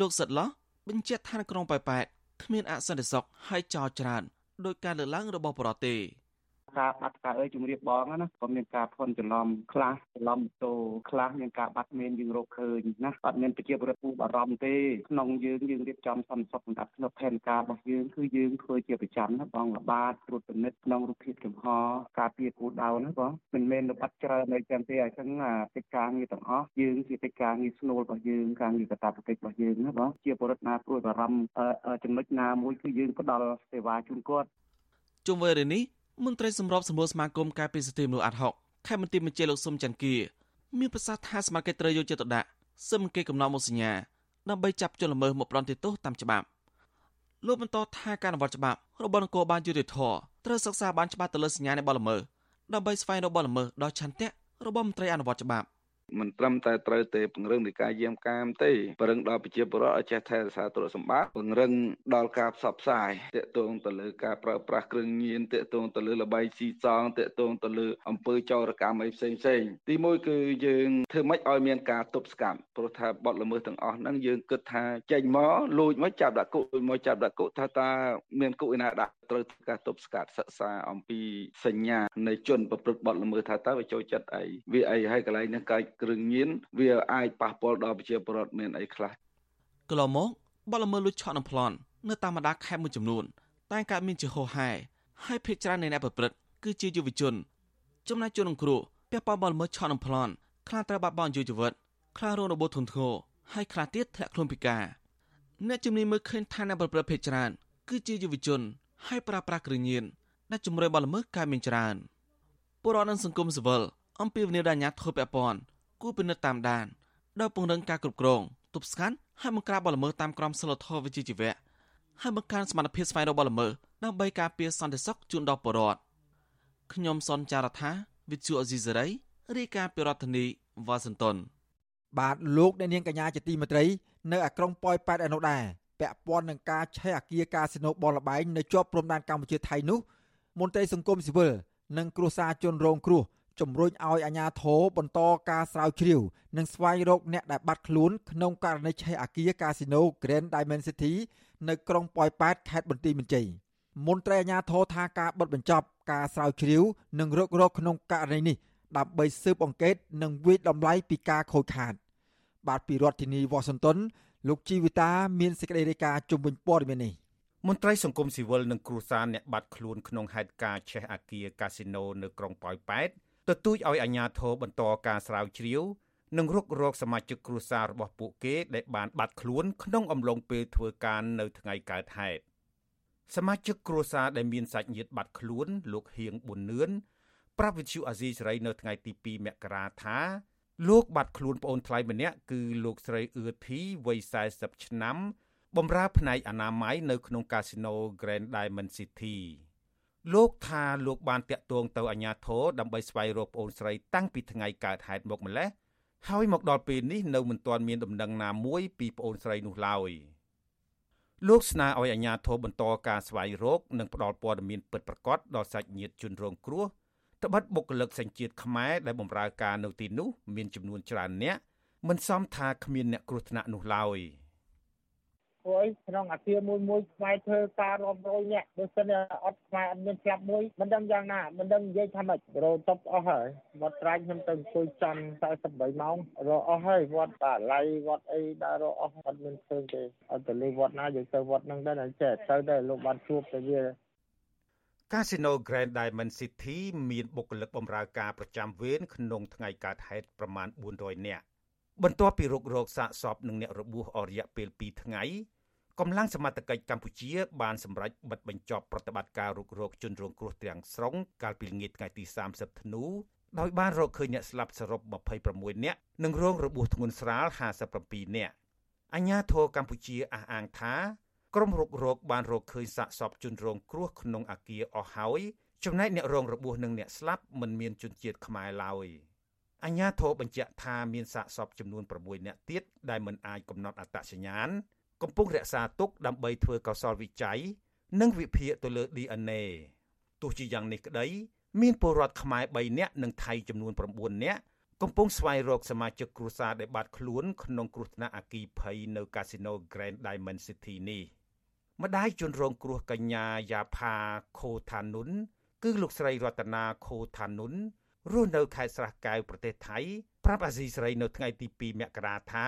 លោកសិតឡោះបញ្ជាក់ថានៅក្រុងប៉ែប៉ែតគ្មានអសន្តិសុខហើយចោរច្រើន ដោយការលើកឡើងរបស់បរដ្ឋទេ ការបាត់ការអើយជំរាបបងណាក៏មានការភ័ន្តច្រឡំខ្លះច្រឡំម៉ូតូខ្លះមានការបាត់មានយើងរកឃើញណាអត់មានប្រជាពលរដ្ឋពូបារម្ភទេក្នុងយើងយើងរៀបចំសន្តិសុខសម្រាប់ក្នុងផែនការរបស់យើងគឺយើងធ្វើជាប្រចាំណាបងល្បាតត្រួតពិនិត្យក្នុងរូបភាពចំហការពារគូដៅណាបងមិនមែនល្បាត់ច្រើននៅចឹងទេអញ្ចឹងកិច្ចការងារទាំងអស់យើងជាកិច្ចការងារស្នូលរបស់យើងការងារកតាបកិច្ចរបស់យើងណាបងជាពលរដ្ឋណាព្រួយបារម្ភចំណុចណាមួយគឺយើងផ្ដល់សេវាជូនគាត់ជុំវិញរឿងនេះ មន្ត្រីសម្របសម្រួលសមាគមការពារសិទ្ធិមនុស្សអាត់ហុកខេមន្ត្រីមន្ត្រីលោកសុំច័ន្ទគាមានប្រសាសន៍ថាសមាគមត្រូវយកចិត្តទុកដាក់សឹមគេកំណត់មកសញ្ញាដើម្បីចាប់ជនល្មើសមកប្រន់ទោសតាមច្បាប់លោកបន្តថាការអនុវត្តច្បាប់របស់នគរបាលយុតិធធត្រូវសិក្សាបានច្បាស់ទៅលើសញ្ញានៃបលល្មើសដើម្បីស្វែងរកបលល្មើសដល់ឆន្ទៈរបស់មន្ត្រីអនុវត្តច្បាប់ មិនត្រឹមតែត្រូវតែពង្រឹងនៃការយាមកាមទេពង្រឹងដល់ប្រជាពលរដ្ឋឲ្យចេះថែរក្សាទ្រព្យសម្បត្តិពង្រឹងដល់ការផ្សព្វផ្សាយតាក់ទងទៅលើការប្រើប្រាស់គ្រឿងញៀនតាក់ទងទៅលើលបែងស៊ីសងតាក់ទងទៅលើអំពើចោរកម្មអីផ្សេងផ្សេងទីមួយគឺយើងធ្វើម៉េចឲ្យមានការទប់ស្កាត់ព្រោះថាបទល្មើសទាំងអស់ហ្នឹងយើងគិតថាចេញមកលួចមកចាប់ដាក់គុកមកចាប់ដាក់គុកថាតើមានគុកឯណាដាក់ ត្រូវការទប់ស្កាត់សិក្សាអំពីសញ្ញានៃជនប្រព្រឹត្តបទល្មើសថាតើវាចូលចិត្តអីវាអីហើយកន្លែងហ្នឹងកាយគ្រឿងញៀនវាអាចប៉ះពាល់ដល់ប្រជាពលរដ្ឋមានអីខ្លះកន្លងមកបលល្មើសលួចឆក់និងប្លន់នៅតាមបណ្ដាខេត្តមួយចំនួនតែកើតមានជាហោហែហើយភ ieck ច្រើននៃអ្នកប្រព្រឹត្តគឺជាយុវជន ចំណែកជននឹងគ្រោះពាក់ព័ន្ធបលល្មើសឆក់និងប្លន់ខ្លះត្រូវបាត់បង់ជីវិតខ្លះរងរបួសធ្ងន់ធ្ងរហើយខ្លះទៀតធ្លាក់ខ្លួនពិការអ្នកជំនាញមើលឃើញថាអ្នកប្រព្រឹត្តភ ieck ច្រើនគឺជាយុវជន ហើយប្រើប្រាស់គ្រឿងញៀនដែលជំរុញបលល្មើសកើតមានច្រើនពលរដ្ឋនិងសង្គមស៊ីវិលអំពីវិនិយោគអាញាធិបតេយ្យពាន់គួរពិនិត្យតាមដានដោយពង្រឹងការគ្រប់គ្រងទប់ស្កាត់ហើយបង្ក្រាបបទល្មើសតាមក្រមសីលធម៌វិជ្ជាជីវៈហើយបង្កើនសមត្ថភាពស្វែងរកបទល្មើសដើម្បីការពារសន្តិសុខជូនដល់ប្រជាពលរដ្ឋខ្ញុំសនចាររថាវិទ្យុអេស៊ីសេរីរាយការណ៍ពីរដ្ឋធានីវ៉ាស៊ីនតោនបាទលោកអ្នកនាងកញ្ញាជាទីមេត្រី នៅឯក្រុងប៉ោយប៉ែតឯនោះដែរ ពាក់ព័ន្ធនឹងការឆេះអាគារកាស៊ីណូបលលបែងនៅជាប់ព្រំដែនកម្ពុជាថៃនោះមន្ត្រីសង្គមស៊ីវិលនិងគ្រួសារជនរងគ្រោះជំរុញឲ្យអាជ្ញាធរបន្តការស្រាវជ្រាវនិងស្វែងរកអ្នកដែលបាត់ខ្លួនក្នុងករណីឆេះអាគារកាស៊ីណូ Grand Diamond City នៅក្រុងប៉ោយប៉ែតខេត្តបន្ទាយមានជ័យមន្ត្រីអាជ្ញាធរថាការបិទបញ្ចប់ការស្រាវជ្រាវនិងរករកក្នុងករណីនេះដើម្បីស៊ើបអង្កេតនិងវិយតម្លៃពីការខូចខាត បាទពីរដ្ឋធានីវ៉ាស៊ីនតោន លោកជីវិតាមានសេចក្តីរាយការណ៍ជំវិញព័ត៌មាននេះមន្ត្រីសង្គមស៊ីវិលនិងគ្រួសារអ្នកបាត់ខ្លួនក្នុងហេតុការណ៍ឆេះអាគារកាស៊ីណូនៅក្រុងប៉ោយប៉ែតទទូចឲ្យអាជ្ញាធរបន្តការស្រាវជ្រាវនិងរុករកសមាជិកគ្រួសាររបស់ពួកគេដែលបានបាត់ខ្លួនក្នុងអំឡុងពេលធ្វើការនៅថ្ងៃកើតហេតុសមាជិកគ្រួសារដែលមានសាច់ញាតិបាត់ខ្លួនលោកហៀងប៊ុននឿនប្រាប់វិទ្យុអាស៊ីសេរីនៅថ្ងៃទី2មករាថា លោកបាត់ខ្លួនប្អូនថ្លៃម្នាក់គឺលោកស្រីអឿធី វ័យ40ឆ្នាំបម្រើផ្នែកអនាម័យនៅក្នុងកាស៊ីណូ Grand Diamond City លោកថាលោកបានតាក់ទងទៅអាជ្ញាធរដើម្បីស្វែងរកប្អូនស្រីតាំងពីថ្ងៃកើតហេតុមកម្លេះហើយមកដល់ពេលនេះនៅមិនទាន់មានដំណឹងណាមួយពីប្អូនស្រីនោះឡើយលោកស្នើឲ្យអាជ្ញាធរបន្តការស្វែងរក និងផ្តល់ព័ត៌មានពិតប្រាកដដល់សាច់ញាតិជនរងគ្រោះ ត្បិតបុគ្គលិកសញ្ជាតិខ្មែរដែលបម្រើការនៅទីនោះមានចំនួនច្រើនអ្នកមិនសមថាគ្មានអ្នកគ្រោះថ្នាក់នោះឡើយ។ព្រោះអីក្នុងអាគារមួយមួយខ្មែរធ្វើការរាប់រយនាក់បើសិនអត់ខ្មែរអត់មានស្លាប់មួយមិនដឹងយ៉ាងណាមិនដឹងនិយាយថាម៉េចរត់តបអស់ហើយវត្តត្រាញខ្ញុំទៅអង្គុយចាំ48ម៉ោងរកអស់ហើយវត្តបាឡៃវត្តអីដើររកអស់អត់មានឃើញទេអត់ទៅលើវត្តណាយើងទៅវត្តហ្នឹងដែរចេះទៅដែរលោកបានជួបទៅវា កាស៊ីណូ Grand Diamond City មានបុគ្គលិកបម្រើការប្រចាំវេនក្នុងថ្ងៃកើតហេតុប្រមាណ400នាក់បន្ទាប់ពីរុករកសាកសពនឹងអ្នករបួសអស់រយៈពេល2ថ្ងៃកម្លាំងសមត្ថកិច្ចកម្ពុជា បានសម្រេចបិទបញ្ចប់ប្រតិបត្តិការរុករកជនរងគ្រោះទាំងស្រុងកាលពីល្ងាចថ្ងៃទី30ធ្នូដោយបានរកឃើញអ្នកស្លាប់សរុប26នាក់និងរងរបួសធ្ងន់ស្រាល57នាក់អញ្ញាធរកម្ពុជាអះអាងថា ក្រុមរុករកបានរកឃើញសាកសពជនរងគ្រោះក្នុងអាគារអស់ហើយចំណែកអ្នករងរបួសនិងអ្នកស្លាប់មិនមានជនជាតិខ្មែរឡើយអញ្ញាធរបញ្ជាក់ថាមានសាកសពចំនួន6នាក់ទៀតដែលមិនអាចកំណត់អត្តសញ្ញាណកំពុងរក្សាទុកដើម្បីធ្វើកោសលវិច័យនិងវិភាគទៅលើ DNA ទោះជាយ៉ាងនេះក្តី មានពលរដ្ឋខ្មែរ3នាក់និងថៃចំនួន9នាក់កំពុងស្វែងរកសមាជិកគ្រួសារដែលបាត់ខ្លួនក្នុងគ្រោះថ្នាក់អគ្គីភ័យនៅកាស៊ីណូ Grand Diamond City នេះ ម្ដាយជនរងគ្រោះកញ្ញាយ៉ាផាខូថានុន គឺលោកស្រីរតនាខូថានុនរស់នៅខេត្តស្រះកែវប្រទេសថៃប្រាប់អាស៊ីសេរីនៅថ្ងៃទី2មករាថា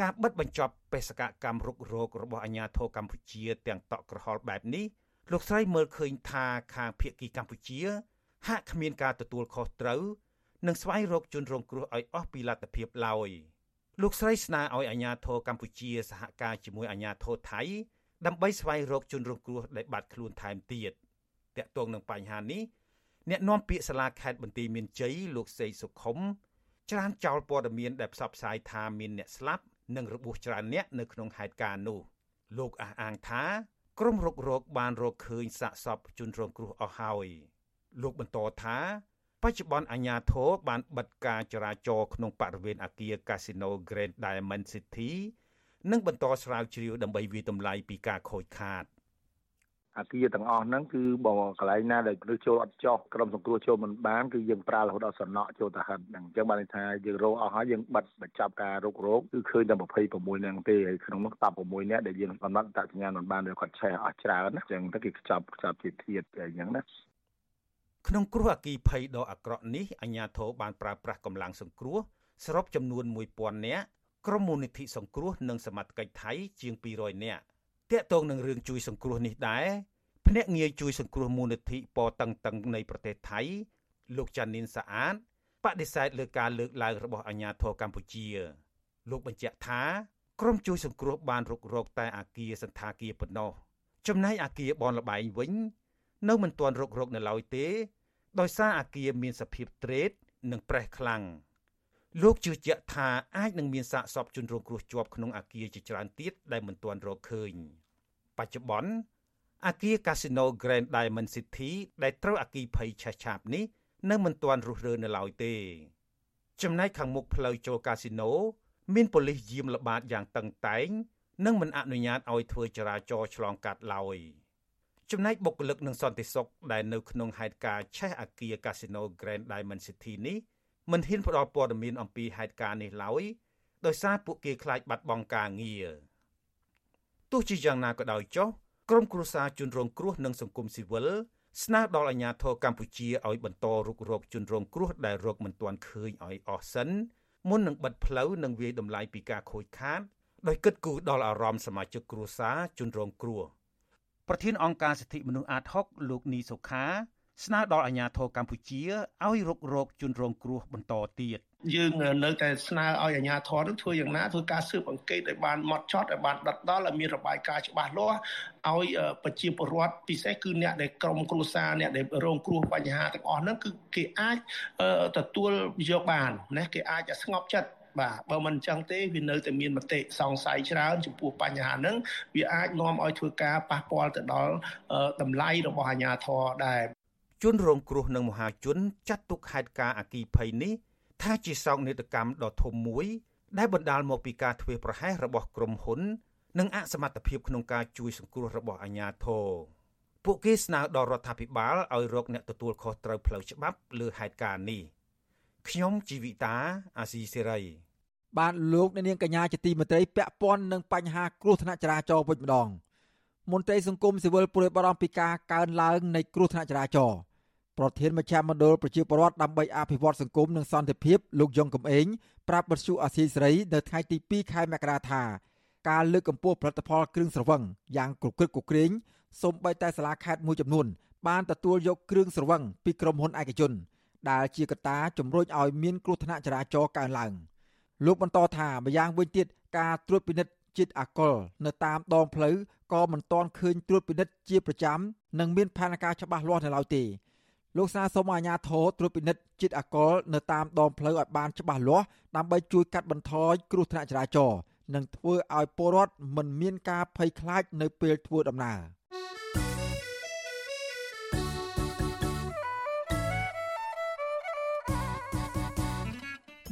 ការបិទបញ្ចប់បេសកកម្មរុករោគរបស់អាជ្ញាធរកម្ពុជា ទាំងតក់ក្រហល់បែបនេះលោកស្រីមើលឃើញថាខាងភៀកគីកម្ពុជា ហាក់គ្មានការទទួលខុសត្រូវនិងស្វែងរកជនរងគ្រោះឲ្យអស់ពីលទ្ធភាពឡើយលោកស្រីស្នើឲ្យអាជ្ញាធរកម្ពុជាសហការជាមួយអាជ្ញាធរថៃ ដើម្បីស្វែងរកជនរងគ្រោះដែលបាត់ខ្លួនថែមទៀតតាក់ទងនឹងបញ្ហានេះអ្នកនាំពាក្យសាលាខេត្តបន្ទាយមានជ័យលោកសេកសុខុមច្រានចោលព័ត៌មានដែលផ្សព្វផ្សាយថាមានអ្នកស្លាប់និងរបួសច្រើនអ្នកនៅក្នុងហេតុការណ៍នោះលោកអះអាងថាក្រុមរុករកបានរកឃើញសាកសពជនរងគ្រោះអស់ហើយលោកបន្តថាបច្ចុប្បន្នអាជ្ញាធរបានបិទការចរាចរណ៍ក្នុងបរិវេណអគារ Casino Grand Diamond City និងបន្តស្រាវជ្រាវដើម្បីវិតម្លៃពីការខូចខាតអាគារទាំងអស់ហ្នឹងគឺបើកន្លែងណាដែលមនុស្សចូលអត់ចោះក្រុមសង្គ្រោះចូលមិនបានគឺយើងប្រើរហូតដល់សំណក់ចូលទៅហិតហ្នឹងអញ្ចឹងបានន័យថាយើងរកអស់ហើយយើងបិទបញ្ចប់ការរករោគគឺឃើញតែ26ហ្នឹងទេហើយក្នុងនោះ16នាក់ដែលយើងកំណត់តសញ្ញាមិនបានវាគាត់ឆេះអស់ច្រើនណាអញ្ចឹងទៅគេខ្ចប់ខ្ចប់ជាធាតអញ្ចឹងណាក្នុងគ្រោះអគីភ័យដ៏អាក្រក់នេះអាជ្ញាធរបានប្រើប្រាស់កម្លាំងសង្គ្រោះសរុបចំនួន1000នាក់ ក្រុមមូលនិធិសង្គ្រោះនិងសមត្ថកិច្ចថៃជាង200នាក់តាក់ទងនឹងរឿងជួយសង្គ្រោះនេះដែរភ្នាក់ងារជួយសង្គ្រោះមូលនិធិពតឹងតឹងនៃប្រទេសថៃ លោកចានីនសាអាតបដិសេធលើការលើកឡើងរបស់អាជ្ញាធរកម្ពុជា លោកបញ្ជាក់ថាក្រុមជួយសង្គ្រោះបានរុករកតែអាគារសន្តាគារប៉ុណ្ណោះចំណែកអាគារបនលបែងវិញ នៅមិនទាន់រុករកនៅឡើយទេ ដោយសារអាគារមានសភាពត្រេត និងប្រេះខ្លាំង លោកជឿជាក់ថាអាចនឹងមានសាកសពជនរងគ្រោះជាប់ក្នុងអាគារជាច្រើនទៀតដែលមិនទាន់រកឃើញបច្ចុប្បន្នអាគារ Casino Grand Diamond City ដែលត្រូវអគិភ័យឆេះឆាបនេះនៅមិនទាន់រុះរើនៅឡើយទេ ចំណែកខាងមុខផ្លូវចូលកាស៊ីណូមានប៉ូលីសយាមល្បាតយ៉ាងតឹងតែង និងមិនអនុញ្ញាតឲ្យធ្វើចរាចរណ៍ឆ្លងកាត់ឡើយចំណែកបុគ្គលិកនិងសន្តិសុខដែលនៅក្នុងហេតុការណ៍ឆេះអាគារ Casino Grand Diamond City នេះ មិនហ៊ានផ្ដល់ព័ត៌មានអំពីហេតុការណ៍នេះឡើយដោយសារពួកគេខ្លាចបាត់បង់ការងារទោះជាយ៉ាងណាក៏ដោយចុះក្រមគ្រួសារជនរងគ្រោះនិងសង្គមស៊ីវិលស្នើដល់អាជ្ញាធរកម្ពុជាឲ្យបន្តរុករកជនរងគ្រោះដែលរកមិនទាន់ឃើញឲ្យអស់សិនមុននឹងបិទផ្លូវនិងវាយតម្លៃពីការខូចខាតដោយគិតគូរដល់អារម្មណ៍សមាជិកគ្រួសារជនរងគ្រោះប្រធានអង្គការសិទ្ធិមនុស្សអាត6លោកនីសុខា ស្នើដល់អាជ្ញាធរកម្ពុជាឲ្យរុករកជនរងគ្រោះបន្តទៀតយើងនៅតែស្នើឲ្យអាជ្ញាធរនឹងធ្វើយ៉ាងណាធ្វើការស៊ើបអង្កេតឲ្យបានម៉ត់ចត់ឲ្យបានដិតដល់ឲ្យមានរបាយការណ៍ច្បាស់លាស់ឲ្យប្រជាពលរដ្ឋពិសេសគឺអ្នកដែលក្រុមគ្រួសារអ្នកដែលរងគ្រោះបញ្ហាទាំងអស់ហ្នឹងគឺគេអាចទទួលយកបានណាគេអាចស្ងប់ចិត្តបាទបើមិនអញ្ចឹងទេវានៅតែមានមតិសង្ស័យច្រើនចំពោះបញ្ហាហ្នឹងវាអាចនាំឲ្យធ្វើការប៉ះពាល់ទៅដល់តម្លៃរបស់អាជ្ញាធរដែរ ជនរងគ្រោះនិងមហាជនចាត់ទុកហេតុការណ៍អគីភ័យនេះថាជាសោកនាដកម្មដ៏ធំមួយ ដែលបណ្ដាលមកពីការធ្វេសប្រហែសរបស់ក្រុមហ៊ុន និងអសមត្ថភាពក្នុងការជួយសង្គ្រោះរបស់អាជ្ញាធរពួកគេស្នើដល់រដ្ឋាភិបាលឲ្យរកអ្នកទទួលខុសត្រូវផ្លូវច្បាប់លើហេតុការណ៍នេះខ្ញុំជីវិតាអាស៊ីសេរីបានលោកអ្នកនាងកញ្ញាជាទីមេត្រីពាក់ព័ន្ធនឹងបញ្ហាគ្រោះថ្នាក់ចរាចរណ៍វិញម្ដងមន្ត្រីសង្គមស៊ីវិលព្រួយបារម្ភពីការកើនឡើងនៃគ្រោះថ្នាក់ចរាចរណ៍ ប្រធានមជ្ឈមណ្ឌលប្រជាពលរដ្ឋដើម្បីអភិវឌ្ឍសង្គមនិងសន្តិភាពលោកយ៉ុងកំឯងប្រាប់បទសុអាស៊ីសេរីនៅថ្ងៃទី2ខែមករាថាការលើកកម្ពស់ផលិតផលគ្រឿងស្រវឹងយ៉ាងគ្រប់គ្រងគ្រប់គ្រងសូម្បីតែសាលាខេត្តមួយចំនួន បានទទួលយកគ្រឿងស្រវឹងពីក្រុមហ៊ុនឯកជន ដែលជាកត្តាជំរុញឲ្យមានគ្រោះថ្នាក់ចរាចរណ៍កើនឡើងលោកបន្តថាម្យ៉ាងវិញទៀតការត្រួតពិនិត្យជាតិអាល់កុលនៅតាមដងផ្លូវក៏មិនទាន់ឃើញត្រួតពិនិត្យជាប្រចាំនិងមានផែនការច្បាស់លាស់នៅឡើយទេ លោកសាសូមអាជ្ញាធរត្រួតពិនិត្យជាតិអាល់កុលនៅតាមដងផ្លូវឲ្យបានច្បាស់លាស់ដើម្បីជួយកាត់បន្ថយគ្រោះថ្នាក់ចរាចរណ៍និងធ្វើឲ្យពលរដ្ឋមិនមានការភ័យខ្លាចនៅពេលធ្វើដំណើរ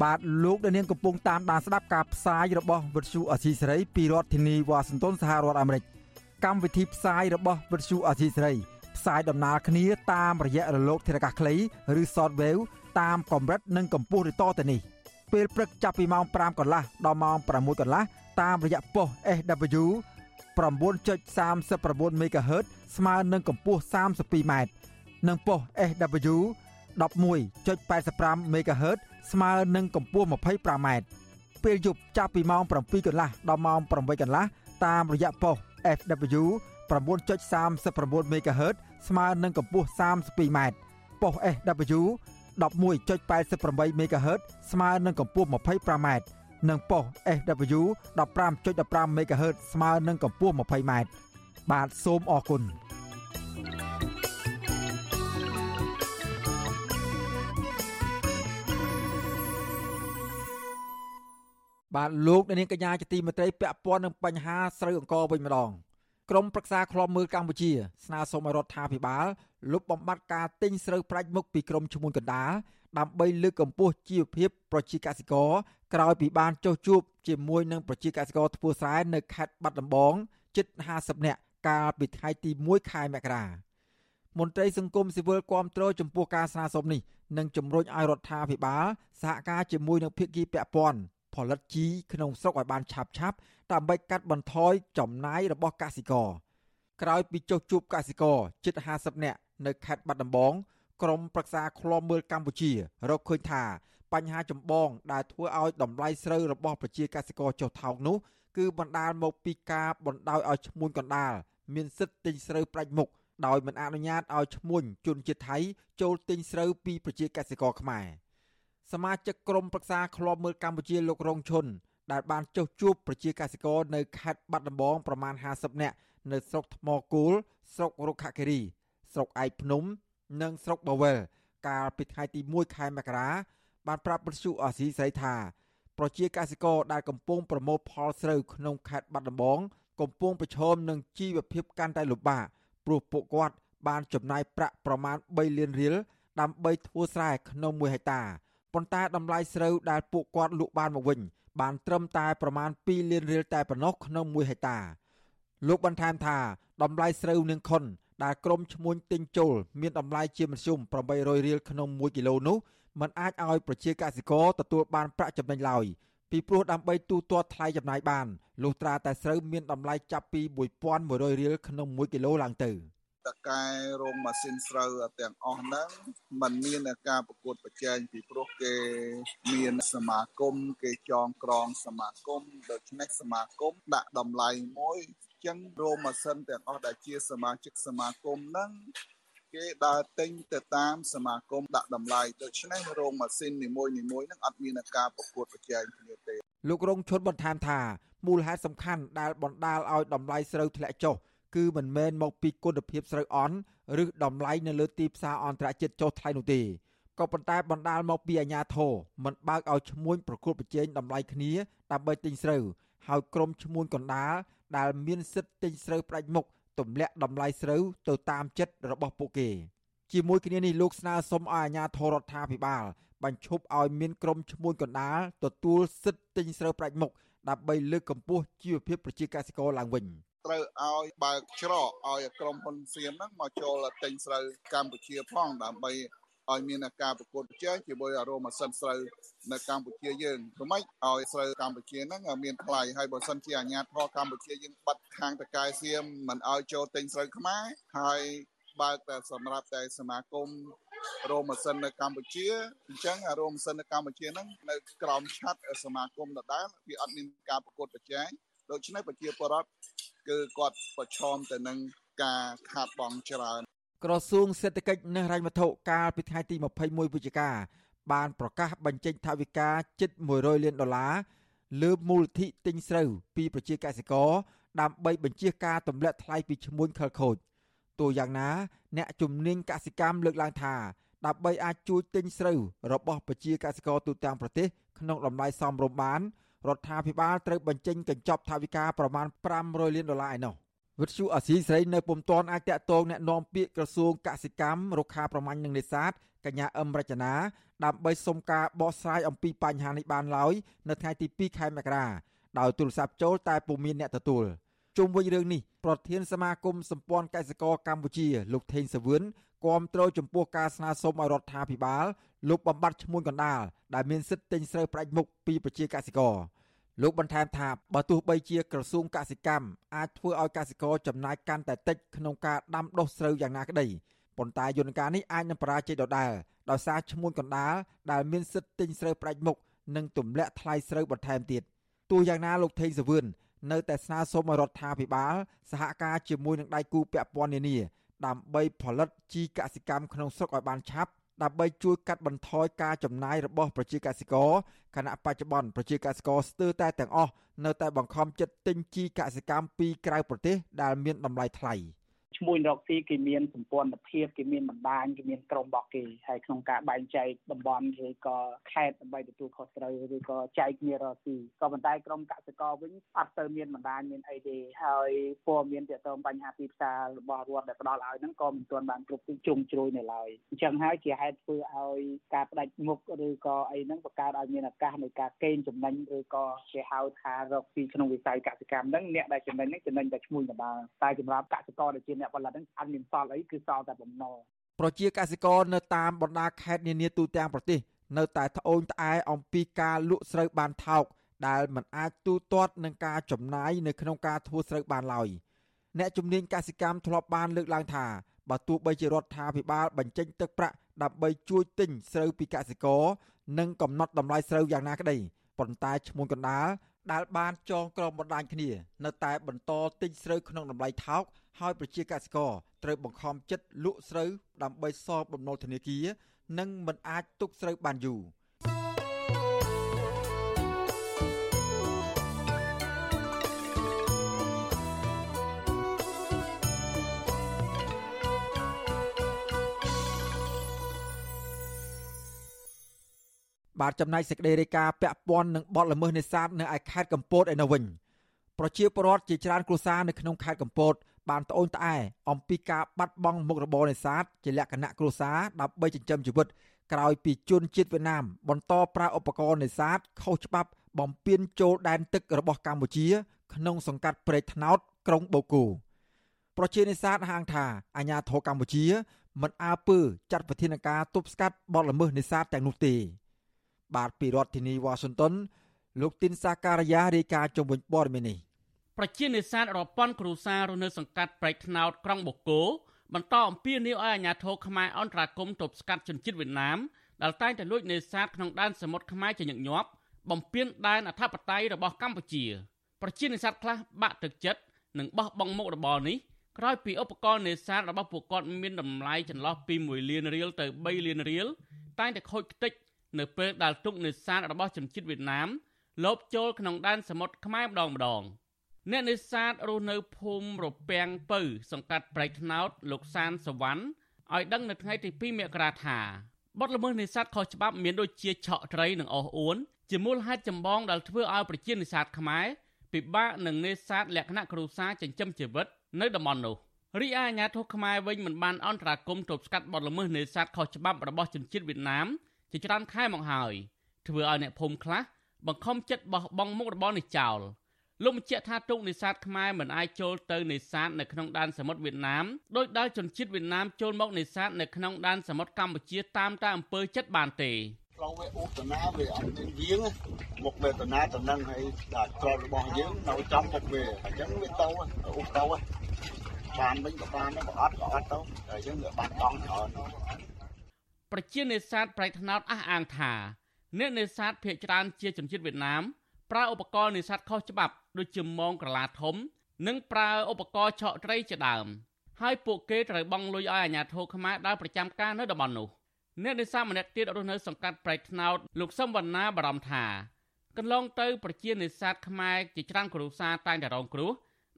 បាទលោកដានៀងកំពុងតាមដានស្ដាប់ការផ្សាយរបស់វិទ្យុអសីសេរីពីរដ្ឋធានីវ៉ាស៊ីនតោនសហរដ្ឋអាមេរិកកម្មវិធីផ្សាយរបស់វិទ្យុអសីសេរី ផ្សាយដំណើរគ្នាតាមរយៈរលកធារកាសខ្លីឬ Shortwave តាមកម្រិតនិងកម្ពស់ឬតទៅនេះពេលព្រឹកចាប់ពីម៉ោង5កន្លះដល់ម៉ោង6កន្លះតាមរយៈប៉ុស SW 9.39 MHz ស្មើនឹងកម្ពស់ 32m និងប៉ុស SW 11.85 MHz ស្មើនឹងកម្ពស់ 25m ពេលយប់ចាប់ពីម៉ោង7កន្លះដល់ម៉ោង8កន្លះតាមរយៈប៉ុស FW 9.39 MHz ស្មើនឹងកម្ពស់ 32m ប៉ុស SW 11.88 MHz ស្មើនឹងកម្ពស់ 25m និងប៉ុស SW 15.15 MHz ស្មើនឹងកម្ពស់ 20m បាទសូមអរគុណបាទលោកនាងកញ្ញាជាទីមេត្រីពាក់ព័ន្ធនឹងបញ្ហាស្រូវអង្គវិញម្ដង ក្រមប្រឹក្សាឃ្លាំមើលកម្ពុជា ស្នើសុំឲ្យរដ្ឋាភិបាលលុបបំបាត់ការទិញស្រូវប្រាច់មុខពីក្រមឈ្មួញកណ្ដាលដើម្បីលើកកម្ពស់ជីវភាពប្រជាកសិករក្រោយពីបានចុះជួបជាមួយនឹងប្រជាកសិករធ្វើស្រែនៅខេត្តបាត់ដំបងជិត50នាក់កាលពីថ្ងៃទី1ខែមករាមន្ត្រីសង្គមស៊ីវិលគាំទ្រចំពោះការស្នើសុំនេះនិងជំរុញឲ្យរដ្ឋាភិបាលសហការជាមួយនឹងភាគីពាក់ព័ន្ធផលិតជីក្នុងស្រុកឲ្យបានឆាប់ឆាប់ ដើម្បីកាត់បន្ថយចំណាយរបស់កសិករក្រោយពីចុះជួបកសិករជិត50នាក់នៅខេត្តបាត់ដំបងក្រមប្រឹក្សាឃ្លាំមើលកម្ពុជារកឃើញថាបញ្ហាចម្បងដែលធ្វើឲ្យតម្លៃស្រូវរបស់ប្រជាកសិករចុះថោកនោះគឺបណ្ដាលមកពីការបណ្ដោយឲ្យឈ្មួញកណ្ដាលមានសិទ្ធិទិញស្រូវប្រាច់មុខដោយមិនអនុញ្ញាតឲ្យឈ្មួញជនជាតិថៃចូលទិញស្រូវពីប្រជាកសិករខ្មែរសមាជិកក្រុមប្រឹក្សាឃ្លាំមើលកម្ពុជាលោករងឈុន ដែលបានចុះជួបប្រជាកសិករនៅខេត្តបាត់ដំបងប្រមាណ50នាក់នៅស្រុកថ្មគោលស្រុករុក្ខគិរី ស្រុកឯកភ្នំ និងស្រុកបាវែលកាលពីថ្ងៃទី1ខែមករាបានប្រាប់បទសុអសីស្រីថាប្រជាកសិករដែលកំពុងប្រមូលផលស្រូវក្នុងខេត្តបាត់ដំបងកំពុងប្រឈមនឹងជីវភាពកាន់តែលំបាកព្រោះពួកគាត់បានចំណាយប្រាក់ប្រមាណ3លានរៀលដើម្បីធ្វើស្រែក្នុង1ហិកតាប៉ុន្តែតម្លៃស្រូវដែលពួកគាត់លក់បានមកវិញ បានត្រឹមតែប្រមាណ2លានរៀលតែប៉ុណ្ណោះក្នុង1ហិកតាលោកបន្ថែមថាតម្លៃស្រូវនាងខុនដែលក្រុមឈ្មួញទិញចូលមានតម្លៃជាមធ្យម800រៀលក្នុង1គីឡូនោះมันអាចឲ្យប្រជាកសិករទទួលបានប្រាក់ចំណេញឡើយពីព្រោះដើម្បីទូទាត់ថ្លៃចំណាយបានលុះត្រាតែស្រូវមានតម្លៃចាប់ពី1100រៀលក្នុង1គីឡូឡើងទៅ តកែរោងម៉ាស៊ីនស្រូវទាំងអស់ហ្នឹងมันមានការប្រកួតប្រជែងពីព្រោះគេមានសមាគមគេចងក្រងសមាគមដូច្នេះសមាគមដាក់តម្លៃមួយចឹងរោងម៉ាស៊ីនទាំងអស់ដែលជាសមាជិកសមាគមហ្នឹងគេដើរទិញទៅតាមសមាគមដាក់តម្លៃដូច្នេះរោងម៉ាស៊ីននីមួយៗហ្នឹងអត់មានការប្រកួតប្រជែងគ្នាទេលោករងឈុនបន្ថែមថាមូលហេតុសំខាន់ដែលបណ្ដាលឲ្យតម្លៃស្រូវធ្លាក់ចុះ គឺមិនមែនមកពីគុណភាពស្រូវអន់ឬតម្លៃនៅលើទីផ្សារអន្តរជាតិចុះថ្លៃនោះទេក៏ប៉ុន្តែបណ្ដាលមកពីអាញាធរមិនបើកឲ្យឈ្មួញប្រកួតប្រជែងតម្លៃគ្នាដើម្បីទិញស្រូវហើយក្រុមឈ្មួញកណ្ដាលដែលមានសិទ្ធិទិញស្រូវផ្ដាច់មុខទម្លាក់តម្លៃស្រូវទៅតាមចិត្តរបស់ពួកគេជាមួយគ្នានេះលោកស្នើសុំឲ្យអាជ្ញាធររដ្ឋាភិបាលបញ្ឈប់ឲ្យមានក្រុមឈ្មួញកណ្ដាលទទួលសិទ្ធិទិញស្រូវប្រាច់មុខដើម្បីលើកកម្ពស់ជីវភាពប្រជាកសិករឡើងវិញ ត្រូវឲ្យបើកច្រកឲ្យក្រុមហ៊ុនសៀមហ្នឹងមកចូលទិញស្រូវកម្ពុជាផងដើម្បីឲ្យមានការប្រកួតប្រជែងជាមួយអារ៉ូម៉ាស៊ីនស្រូវនៅកម្ពុជាយើងព្រមឲ្យស្រូវកម្ពុជាហ្នឹងមានថ្លៃហើយបើសិនជាអាជ្ញាធរកម្ពុជាយើងបាត់ខាងតកែសៀមមិនឲ្យចូលទិញស្រូវខ្មែរហើយបើកតែសម្រាប់តែសមាគមរោមម៉ាស៊ីននៅកម្ពុជាអញ្ចឹងរោមម៉ាស៊ីននៅកម្ពុជាហ្នឹងនៅក្រោមឆ័ត្រសមាគមដដែលវាអត់មានការប្រកួតប្រជែងដូច្នេះប្រជាពលរដ្ឋ គឺគាត់ប្រឈមទៅនឹងការខាតបង់ច្រើន ក្រសួងសេដ្ឋកិច្ចនិងហិរញ្ញវត្ថុកាលពីថ្ងៃទី21វិច្ឆិកាបានប្រកាសបញ្ចេញថវិកាជិត100លានដុល្លារលើមូលធិទិញស្រូវពីប្រជាកសិករដើម្បីបញ្ជាការទម្លាក់ថ្លៃពីឈ្មួញខលខូចទោះយ៉ាងណា អ្នកជំនាញកសិកម្មលើកឡើងថាដើម្បីអាចជួយទិញស្រូវរបស់ប្រជាកសិករទូទាំងប្រទេសក្នុងតម្លៃសមរម្យបាន រដ្ឋាភិបាលត្រូវបញ្ចេញកញ្ចប់ថវិកាប្រមាណ500លានដុល្លារឯណោះវិទ្យុអាស៊ីសេរីនៅពុំទាន់អាចតាក់ទងអ្នកនាំពាក្យក្រសួងកសិកម្មរុក្ខាប្រមាញ់និងនេសាទកញ្ញាអឹមរចនាដើម្បីសុំការបកស្រាយអំពីបញ្ហានេះបានឡើយនៅថ្ងៃទី2ខែមករាដោយទូរស័ព្ទចូលតែពុំមានអ្នកទទួលជុំវិញរឿងនេះប្រធានសមាគមសម្ព័ន្ធកសិករកម្ពុជាលោកថេងសាវឿន គាំទ្រចំពោះការស្នើសុំឲ្យរដ្ឋាភិបាលលុបបំបាត់ឈ្មួញកណ្ដាលដែលមានសិទ្ធិទិញស្រូវផ្ដាច់មុខពីប្រជាកសិករលោកបន្ថែមថាបើទោះបីជាក្រសួងកសិកម្មអាចធ្វើឲ្យកសិករចំណាយកាន់តែតិចក្នុងការដាំដុះស្រូវយ៉ាងណាក្តីប៉ុន្តែយន្តការនេះអាចនឹងបរាជ័យដដែលដោយសារឈ្មួញកណ្ដាលដែលមានសិទ្ធិទិញស្រូវផ្ដាច់មុខនិងទម្លាក់ថ្លៃស្រូវបន្ថែមទៀតទោះយ៉ាងណាលោកថេងសវឿននៅតែស្នើសុំឲ្យរដ្ឋាភិបាលសហការជាមួយនឹងដៃគូពាក់ព័ន្ធនានា ដើម្បីផលិតជីកសិកម្មក្នុងស្រុកឲ្យបានឆាប់ដើម្បីជួយកាត់បន្ថយការចំណាយរបស់ប្រជាកសិករខណៈបច្ចុប្បន្នប្រជាកសិករស្ទើរតែទាំងអស់នៅតែបង្ខំចិត្តទិញជីកសិកម្មពីក្រៅប្រទេសដែលមានតម្លៃថ្លៃ។ ឈ្មោះរកស៊ីគេមានសម្ព័ន្ធភាពគេមានបណ្ដាញគេមានក្រុមរបស់គេហើយក្នុងការបែងចែកតំបន់ឬក៏ខេត្តដើម្បីទទួលខុសត្រូវឬក៏ចែកគ្នារកស៊ីក៏ប៉ុន្តែក្រុមកសិករវិញអត់ទៅមានបណ្ដាញមានអីទេហើយព័ត៌មានទាក់ទងបញ្ហាទីផ្សាររបស់រដ្ឋដែលផ្ដល់ឲ្យហ្នឹងក៏មិនទាន់បានគ្រប់ទីជុំជ្រោយនៅឡើយអញ្ចឹងហើយជាហេតុធ្វើឲ្យការផ្ដាច់មុខឬក៏អីហ្នឹងបង្កើតឲ្យមានឱកាសនៃការកេងចំណេញឬក៏គេហៅថារកស៊ីក្នុងវិស័យកសិកម្មហ្នឹងអ្នកដែលចំណេញហ្នឹងចំណេញតែឈ្មោះដដែលតែសម្រាប់កសិករដែលជាអ្នកផលិតហ្នឹងអត់មានសល់អីគឺសល់តែបំណុលប្រជាកសិករនៅតាមបណ្ដាខេត្តនានាទូទាំងប្រទេសនៅតែត្អូញត្អែអំពីការលក់ស្រូវបានថោកដែលមិនអាចទូទាត់នឹងការចំណាយនៅក្នុងការធ្វើស្រូវបានឡើយអ្នកជំនាញកសិកម្មធ្លាប់បានលើកឡើងថាបើទោះបីជារដ្ឋាភិបាលបញ្ចេញទឹកប្រាក់ដើម្បីជួយទិញស្រូវពីកសិករនិងកំណត់តម្លៃស្រូវយ៉ាងណាក្តីប៉ុន្តែឈ្មោះកណ្ដាលដែលបានចងក្រងបណ្ដាញគ្នា នៅតែបន្តទិញស្រូវក្នុងតម្លៃថោក ហើយប្រជាកសិករត្រូវបង្ខំចិត្តលក់ស្រូវដើម្បីសងបំណុលធនាគារនិងមិនអាចទុកស្រូវបានយូរបាទចំណាយសេចក្តីរាយការណ៍ពាក់ព័ន្ធនឹងបទល្មើសនេសាទនៅឯខេត្តកំពតឯនោះវិញប្រជាពលរដ្ឋជាច្រើនគ្រួសារនៅក្នុងខេត្តកំពត បានត្អូញត្អែអំពីការបាត់បង់មុខរបរនេសាទជាលក្ខណៈគ្រួសារដើម្បីចិញ្ចឹមជីវិតក្រោយពីជនជាតិវៀតណាមបន្តប្រើឧបករណ៍នេសាទខុសច្បាប់បំពេញចូលដែនទឹករបស់កម្ពុជា ក្នុងសង្កាត់ព្រែកថ្នោតក្រុងបូកូប្រជានេសាទហាងថាអាញាធរកម្ពុជា មិនអើពើចាត់វិធានការទប់ស្កាត់បទល្មើសនេសាទទាំងនោះទេ បាទពីរដ្ឋធានីវ៉ាស៊ីនតោនលោកទីនសាការីយ៉ារាយការណ៍ជំវិញព័ត៌មាននេះ ប្រជានេសាទរប៉ុនគ្រូសាររស់នៅសង្កាត់ប្រែកថ្នោតក្រុងបូកូបន្តអំពាវនាវឲ្យអាជ្ញាធរខ្មែរអន្តរាគមន៍ទប់ស្កាត់ជនជាតិវៀតណាមដែលតែងតែលួចនេសាទក្នុងដែនសមុទ្រខ្មែរជាញឹកញាប់បំពេញដែនអធិបតេយ្យរបស់កម្ពុជាប្រជានេសាទខ្លះបាក់ទឹកចិត្តនិងបោះបង់មុខរបរនេះក្រោយពីឧបករណ៍នេសាទរបស់ពួកគាត់មានតម្លៃចន្លោះពី1លានរៀលទៅ3លានរៀលតែងតែខូចខ្ទេចនៅពេលដែលទុកនេសាទរបស់ជនជាតិវៀតណាមលបចូលក្នុងដែនសមុទ្រខ្មែរម្ដងម្ដង។ អ្នកនេសាទរស់នៅភូមិរពាំងពៅ សង្កាត់ប្រៃថ្នោត លោកសានសវណ្ណឲ្យដឹងនៅថ្ងៃទី2មករាថាបទល្មើសនេសាទខុសច្បាប់មានដូចជាឆក់ត្រីនិងអស់អួនជាមូលហេតុចម្បងដែលធ្វើឲ្យប្រជានេសាទខ្មែរពិបាកនឹងនេសាទលក្ខណៈគ្រួសារចិញ្ចឹមជីវិតនៅតំបន់នោះរីឯអាជ្ញាធរខ្មែរវិញមិនបានអន្តរាគមន៍ទប់ស្កាត់បទល្មើសនេសាទខុសច្បាប់របស់ជនជាតិវៀតណាមជាច្រើនខែមកហើយធ្វើឲ្យអ្នកភូមិខ្លះបង្ខំចិត្តបោះបង់មុខរបរនេះចោល។ លោកបញ្ជាក់ថាទូកនេសាទខ្មែរមិនអាចចូលទៅនេសាទនៅក្នុងដែនសមុទ្រវៀតណាមដោយដែលជនជាតិវៀតណាមចូលមកនេសាទនៅក្នុងដែនសមុទ្រកម្ពុជាតាមតែអំពើចិត្តបានទេផ្លូវវាឧបនាវាអត់មានយាងមុខវេទនាតំណឹងឲ្យដល់ត្រល់របស់យើងនៅចំមុខវាអញ្ចឹងវាទៅឧបទៅបានវិញក៏បានដែរបើអត់ក៏អត់ទៅតែយើងវាបាត់បង់ច្រើនប្រជានេសាទប្រៃថ្នោតអះអាងថាអ្នកនេសាទភ ieck ច្រើនជាជនជាតិវៀតណាម ប្រើឧបករណ៍នេសាទខុសច្បាប់ដូចជាមងក្រឡាធំ និងប្រើឧបករណ៍ឆក់ត្រីជាដើមហើយពួកគេត្រូវបង់លុយឲ្យអាជ្ញាធរខ្មែរដើរប្រចាំការនៅតំបន់នោះអ្នកនេសាទម្នាក់ទៀតរស់នៅសង្កាត់ប្រៃថ្នោតលោកសឹមវណ្ណាបារម្ភថាកន្លងទៅប្រជានេសាទខ្មែរជាច្រើនគ្រួសារតែងតែរងគ្រោះ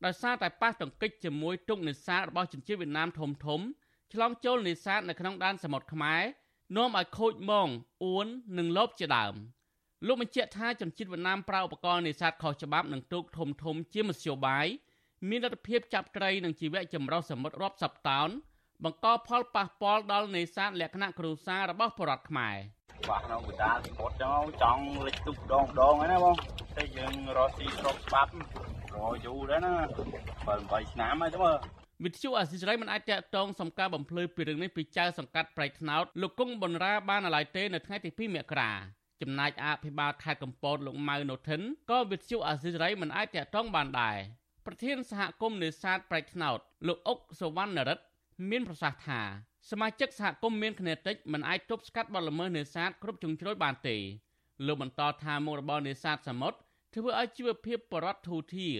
ដោយសារតែប៉ះទង្គិចជាមួយទុកនេសាទរបស់ជនជាតិវៀតណាមធំធំឆ្លងចូលនេសាទនៅក្នុងដែនសមុទ្រខ្មែរនាំឲ្យខូចមងអួននិងលបជាដើម លោកបញ្ជាក់ថាជនជាតិវៀតណាមប្រើឧបករណ៍នេសាទខុសច្បាប់និងទូកធំធំជាមធ្យោបាយមានលទ្ធភាពចាប់ត្រីនិងជីវៈចម្រុះសមុទ្ររាប់សិបតោនបង្កផលប៉ះពាល់ដល់នេសាទលក្ខណៈគ្រួសាររបស់ប្រជារដ្ឋខ្មែរបាទក្នុងវិដាសមុទ្រចឹងចង់លិចទូកម្ដងម្ដងហ្នឹងណាបងតែយើងរកស៊ីស្របច្បាប់រយូរដែរណា7 8ឆ្នាំហើយទៅមើលវិទ្យុអាស៊ីសេរីមិនអាចតាក់ទងសំការបំភ្លឺពីរឿងនេះពីចៅសង្កាត់ប្រៃថ្នោតលោកគង់ប៊ុនរ៉ាបានឡើយទេនៅថ្ងៃទី2មករា ចំណែកអភិបាលខេត្តកំពតលោកម៉ៅណូថិនក៏វិទ្យុអាស៊ីសេរីមិនអាចតាក់ទងបានដែរប្រធានសហគមន៍នេសាទប្រៃថ្នោតលោកអុកសវណ្ណរិទ្ធមានប្រសាសន៍ថាសមាជិកសហគមន៍មានគណនេតិចមិនអាចទប់ស្កាត់បទល្មើសនេសាទគ្រប់ជ្រុងជ្រោយបានទេលោកបន្តថាមុខរបរនេសាទសមុទ្រធ្វើឲ្យជីវភាពបរតធូរធារ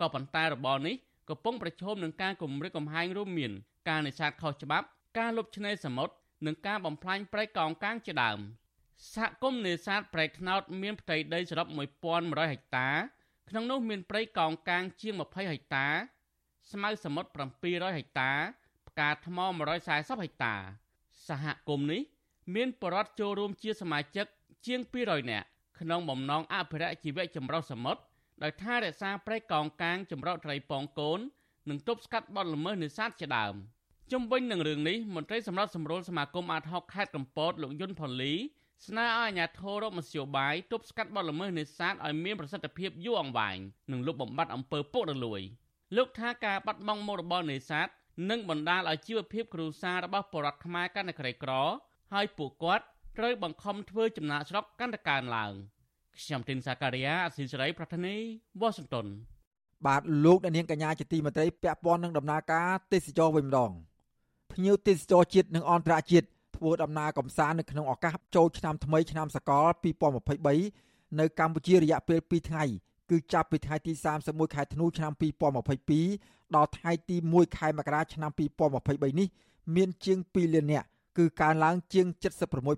ក៏ប៉ុន្តែរបរនេះកំពុងប្រឈមនឹងការគំរាមកំហែងរួមមាន ការនេសាទខុសច្បាប់ ការលុបឆ្នេរសមុទ្រនិងការបំផ្លាញព្រៃកោងកាងជាដើម សហគមន៍នេសាទព្រៃថ្នោតមានផ្ទៃដីសរុប1100ហិកតា ក្នុងនោះមានព្រៃកោងកាងជាង20ហិកតា ស្មៅសមុទ្រ700ហិកតា ផ្កាថ្ម140ហិកតា សហគមន៍នេះ មានបរិវត្តចូលរួមជាសមាជិកជាង200នាក់ក្នុងបំណងអភិរក្សជីវៈចម្រុះសមុទ្រដោយថារក្សាព្រៃកោងកាងចម្រុះត្រីពងកូននិងទប់ស្កាត់បទល្មើសនេសាទជាដើមជុំវិញនឹងរឿងនេះមន្ត្រីសម្រាប់សម្រួលសមាគមអាត6ខេត្តកំពតលោកយុនផូលី ស្នើឲ្យអាជ្ញាធររកមធ្យោបាយទប់ស្កាត់បទល្មើសនេសាទឲ្យមានប្រសិទ្ធភាពយូរអង្វែងនិងលុបបំបាត់អំពើពុករលួយលោកថាការបាត់បង់មុខរបរនេសាទនឹងបណ្ដាលឲ្យជីវភាពគ្រួសាររបស់ពលរដ្ឋខ្មែរកាន់តែក្រីក្រ ហើយពួកគាត់ត្រូវបង្ខំធ្វើចំណាកស្រុកកាន់តែកើនឡើងខ្ញុំទីនសាការីយ៉ាអស៊ីសេរី ប្រធានីវ៉ាស៊ីនតោនបាទលោកអ្នកនាងកញ្ញាជាទីមេត្រីពាក់ព័ន្ធនឹងដំណើរការទេសចរវិញម្ដងភ្ញៀវទេសចរជាតិនិងអន្តរជាតិ ធ្វើដំណើរកំសាន្តនៅក្នុងឱកាសចូលឆ្នាំថ្មីឆ្នាំសកល2023នៅកម្ពុជារយៈពេល2ថ្ងៃគឺចាប់ពីថ្ងៃទី31ខែធ្នូឆ្នាំ2022ដល់ថ្ងៃទី1ខែមករាឆ្នាំ2023នេះមានជាង2លាននាក់គឺកើនឡើងជាង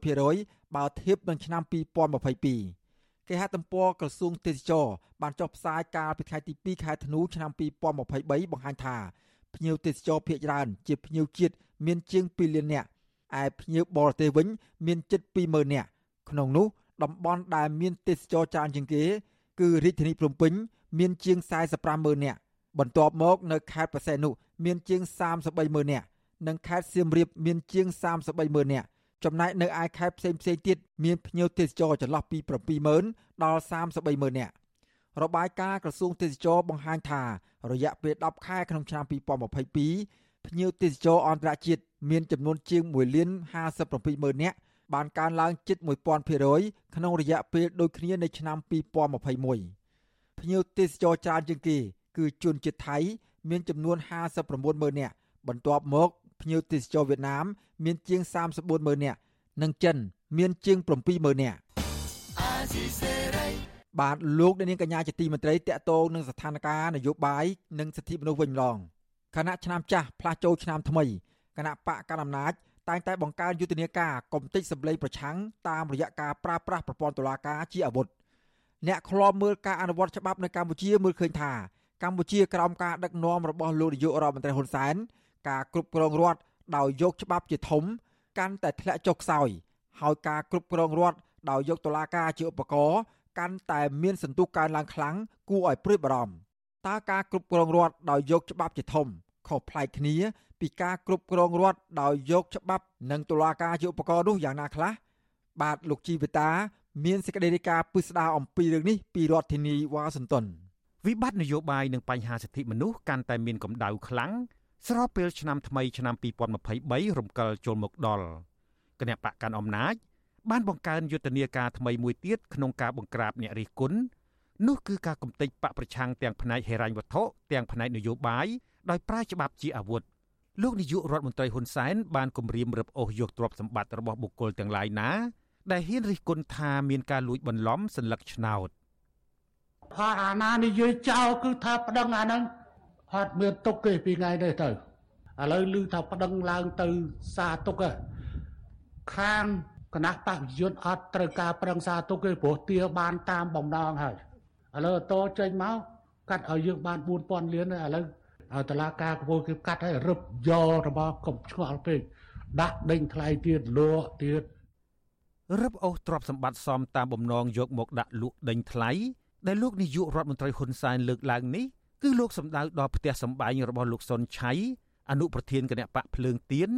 76%បើធៀបនឹងឆ្នាំ2022គេហទំព័រក្រសួងទេសចរបានចុះផ្សាយកាលពីថ្ងៃទី2ខែធ្នូឆ្នាំ2023បង្ហាញថាភ្ញៀវទេសចរភាគច្រើនជាភ្ញៀវជាតិមានជាង2លាននាក់ ឯភ្ញៀវបរទេសវិញ មានជិត20000នាក់ក្នុងនោះតំបន់ដែលមានទេសចរច្រើនជាងគេ គឺរាជធានីភ្នំពេញ មានជាង450,000នាក់បន្ទាប់មកនៅខេត្តបរសៃនុមានជាង330,000នាក់និងខេត្តសៀមរាបមានជាង330,000នាក់ចំណែកនៅឯខេត្តផ្សេងផ្សេងទៀតមានភ្ញៀវទេសចរចន្លោះពី70000ដល់330,000នាក់របាយការណ៍ក្រសួងទេសចរបង្ហាញថារយៈពេល10ខែក្នុងឆ្នាំ2022 ភ្ញៀវទេសចរអន្តរជាតិមានចំនួនជាង1លាន57ម៉ឺននាក់បានកើនឡើងជិត1000%ក្នុងរយៈពេលដូចគ្នានៃឆ្នាំ2021ភ្ញៀវទេសចរច្រើនជាងគេគឺជនជាតិថៃ មានចំនួន59ម៉ឺននាក់បន្ទាប់មកភ្ញៀវទេសចរវៀតណាម មានជាង34ម៉ឺននាក់និងចិន មានជាង7ម៉ឺននាក់បាទលោកនាងកញ្ញាជាទីមេត្រីតកតងនឹងស្ថានភាពនយោបាយនិងសិទ្ធិមនុស្សវិញម្ដង គណៈឆ្នាំចាស់ផ្លាស់ចូលឆ្នាំថ្មីគណៈបកកណ្ដាលអំណាចតែងតែបង្កើនយុទ្ធនាការកុំតិចសម្លេងប្រឆាំងតាមរយៈការប្រើប្រាស់ប្រព័ន្ធតុលាការជាអាវុធអ្នកខ្លោមមើលការអនុវត្តច្បាប់នៅកម្ពុជាមើលឃើញថាកម្ពុជាក្រោមការដឹកនាំរបស់លោកនាយករដ្ឋមន្ត្រីហ៊ុនសែនការគ្រប់គ្រងរដ្ឋដោយយកច្បាប់ជាធំ កាន់តែធ្លាក់ចុះខ្សោយហើយការគ្រប់គ្រងរដ្ឋដោយយកតុលាការជាឧបករណ៍កាន់តែមានសន្ទុះកើនឡើងខ្លាំងគួរឲ្យព្រួយបារម្ភ តើការគ្រប់គ្រងរដ្ឋដោយយកច្បាប់ជាធំខុសប្លែកគ្នា ពីការគ្រប់គ្រងរដ្ឋដោយយកច្បាប់ និងតុលាការជាឧបករណ៍នោះយ៉ាងណាខ្លះបាទលោកជីវតា មានសេចក្តីរាយការណ៍ពិស្ដារអំពីរឿងនេះពីរដ្ឋធានីវ៉ាស៊ីនតោនវិបត្តិនយោបាយនិងបញ្ហាសិទ្ធិមនុស្សកាន់តែមានកម្ដៅខ្លាំងស្របពេលឆ្នាំថ្មីឆ្នាំ2023រំកិលចូលមកដល់គណៈបកកាន់អំណាចបានបង្កើនយុទ្ធនាការថ្មីមួយទៀតក្នុងការបង្ក្រាបអ្នករិះគន់ នោះគឺការកំទេចបកប្រឆាំងទាំងផ្នែកហិរញ្ញវត្ថុទាំងផ្នែកនយោបាយដោយប្រើច្បាប់ជាអាវុធលោកនាយករដ្ឋមន្ត្រីហ៊ុនសែនបានគម្រាមរឹបអូសយកទ្រព្យសម្បត្តិរបស់បុគ្គលទាំងឡាយណាដែលហ៊ានរិះគន់ថាមានការលួចបន្លំសัญลักษณ์ឆ្នោតថាអាណានិយាយចោលគឺថាប្តឹងអាហ្នឹងអត់មានទុកទេពីថ្ងៃនេះទៅឥឡូវឮថាប្តឹងឡើងទៅសារទុកខាងគណៈបព្វយុទ្ធអត់ត្រូវការប្រឹងសារទុកទេព្រោះទាបានតាមបំណងហើយ ឥឡូវតោចេញមកកាត់ឲ្យយើងបាន4000លានឥឡូវឲ្យតឡាការកពូលគេកាត់ឲ្យរឹបយករបស់កុំឆ្ងល់ពេកដាក់ដេញថ្លៃទៀតលក់ទៀតរឹបអូសទ្រព្យសម្បត្តិសមតាមបំណងយកមកដាក់លក់ដេញថ្លៃដែលលោកនាយករដ្ឋមន្ត្រីហ៊ុនសែនលើកឡើងនេះគឺលោកសម្ដៅដល់ផ្ទះសម្បែងរបស់លោកសុនឆៃអនុប្រធានគណៈបកភ្លើងទៀន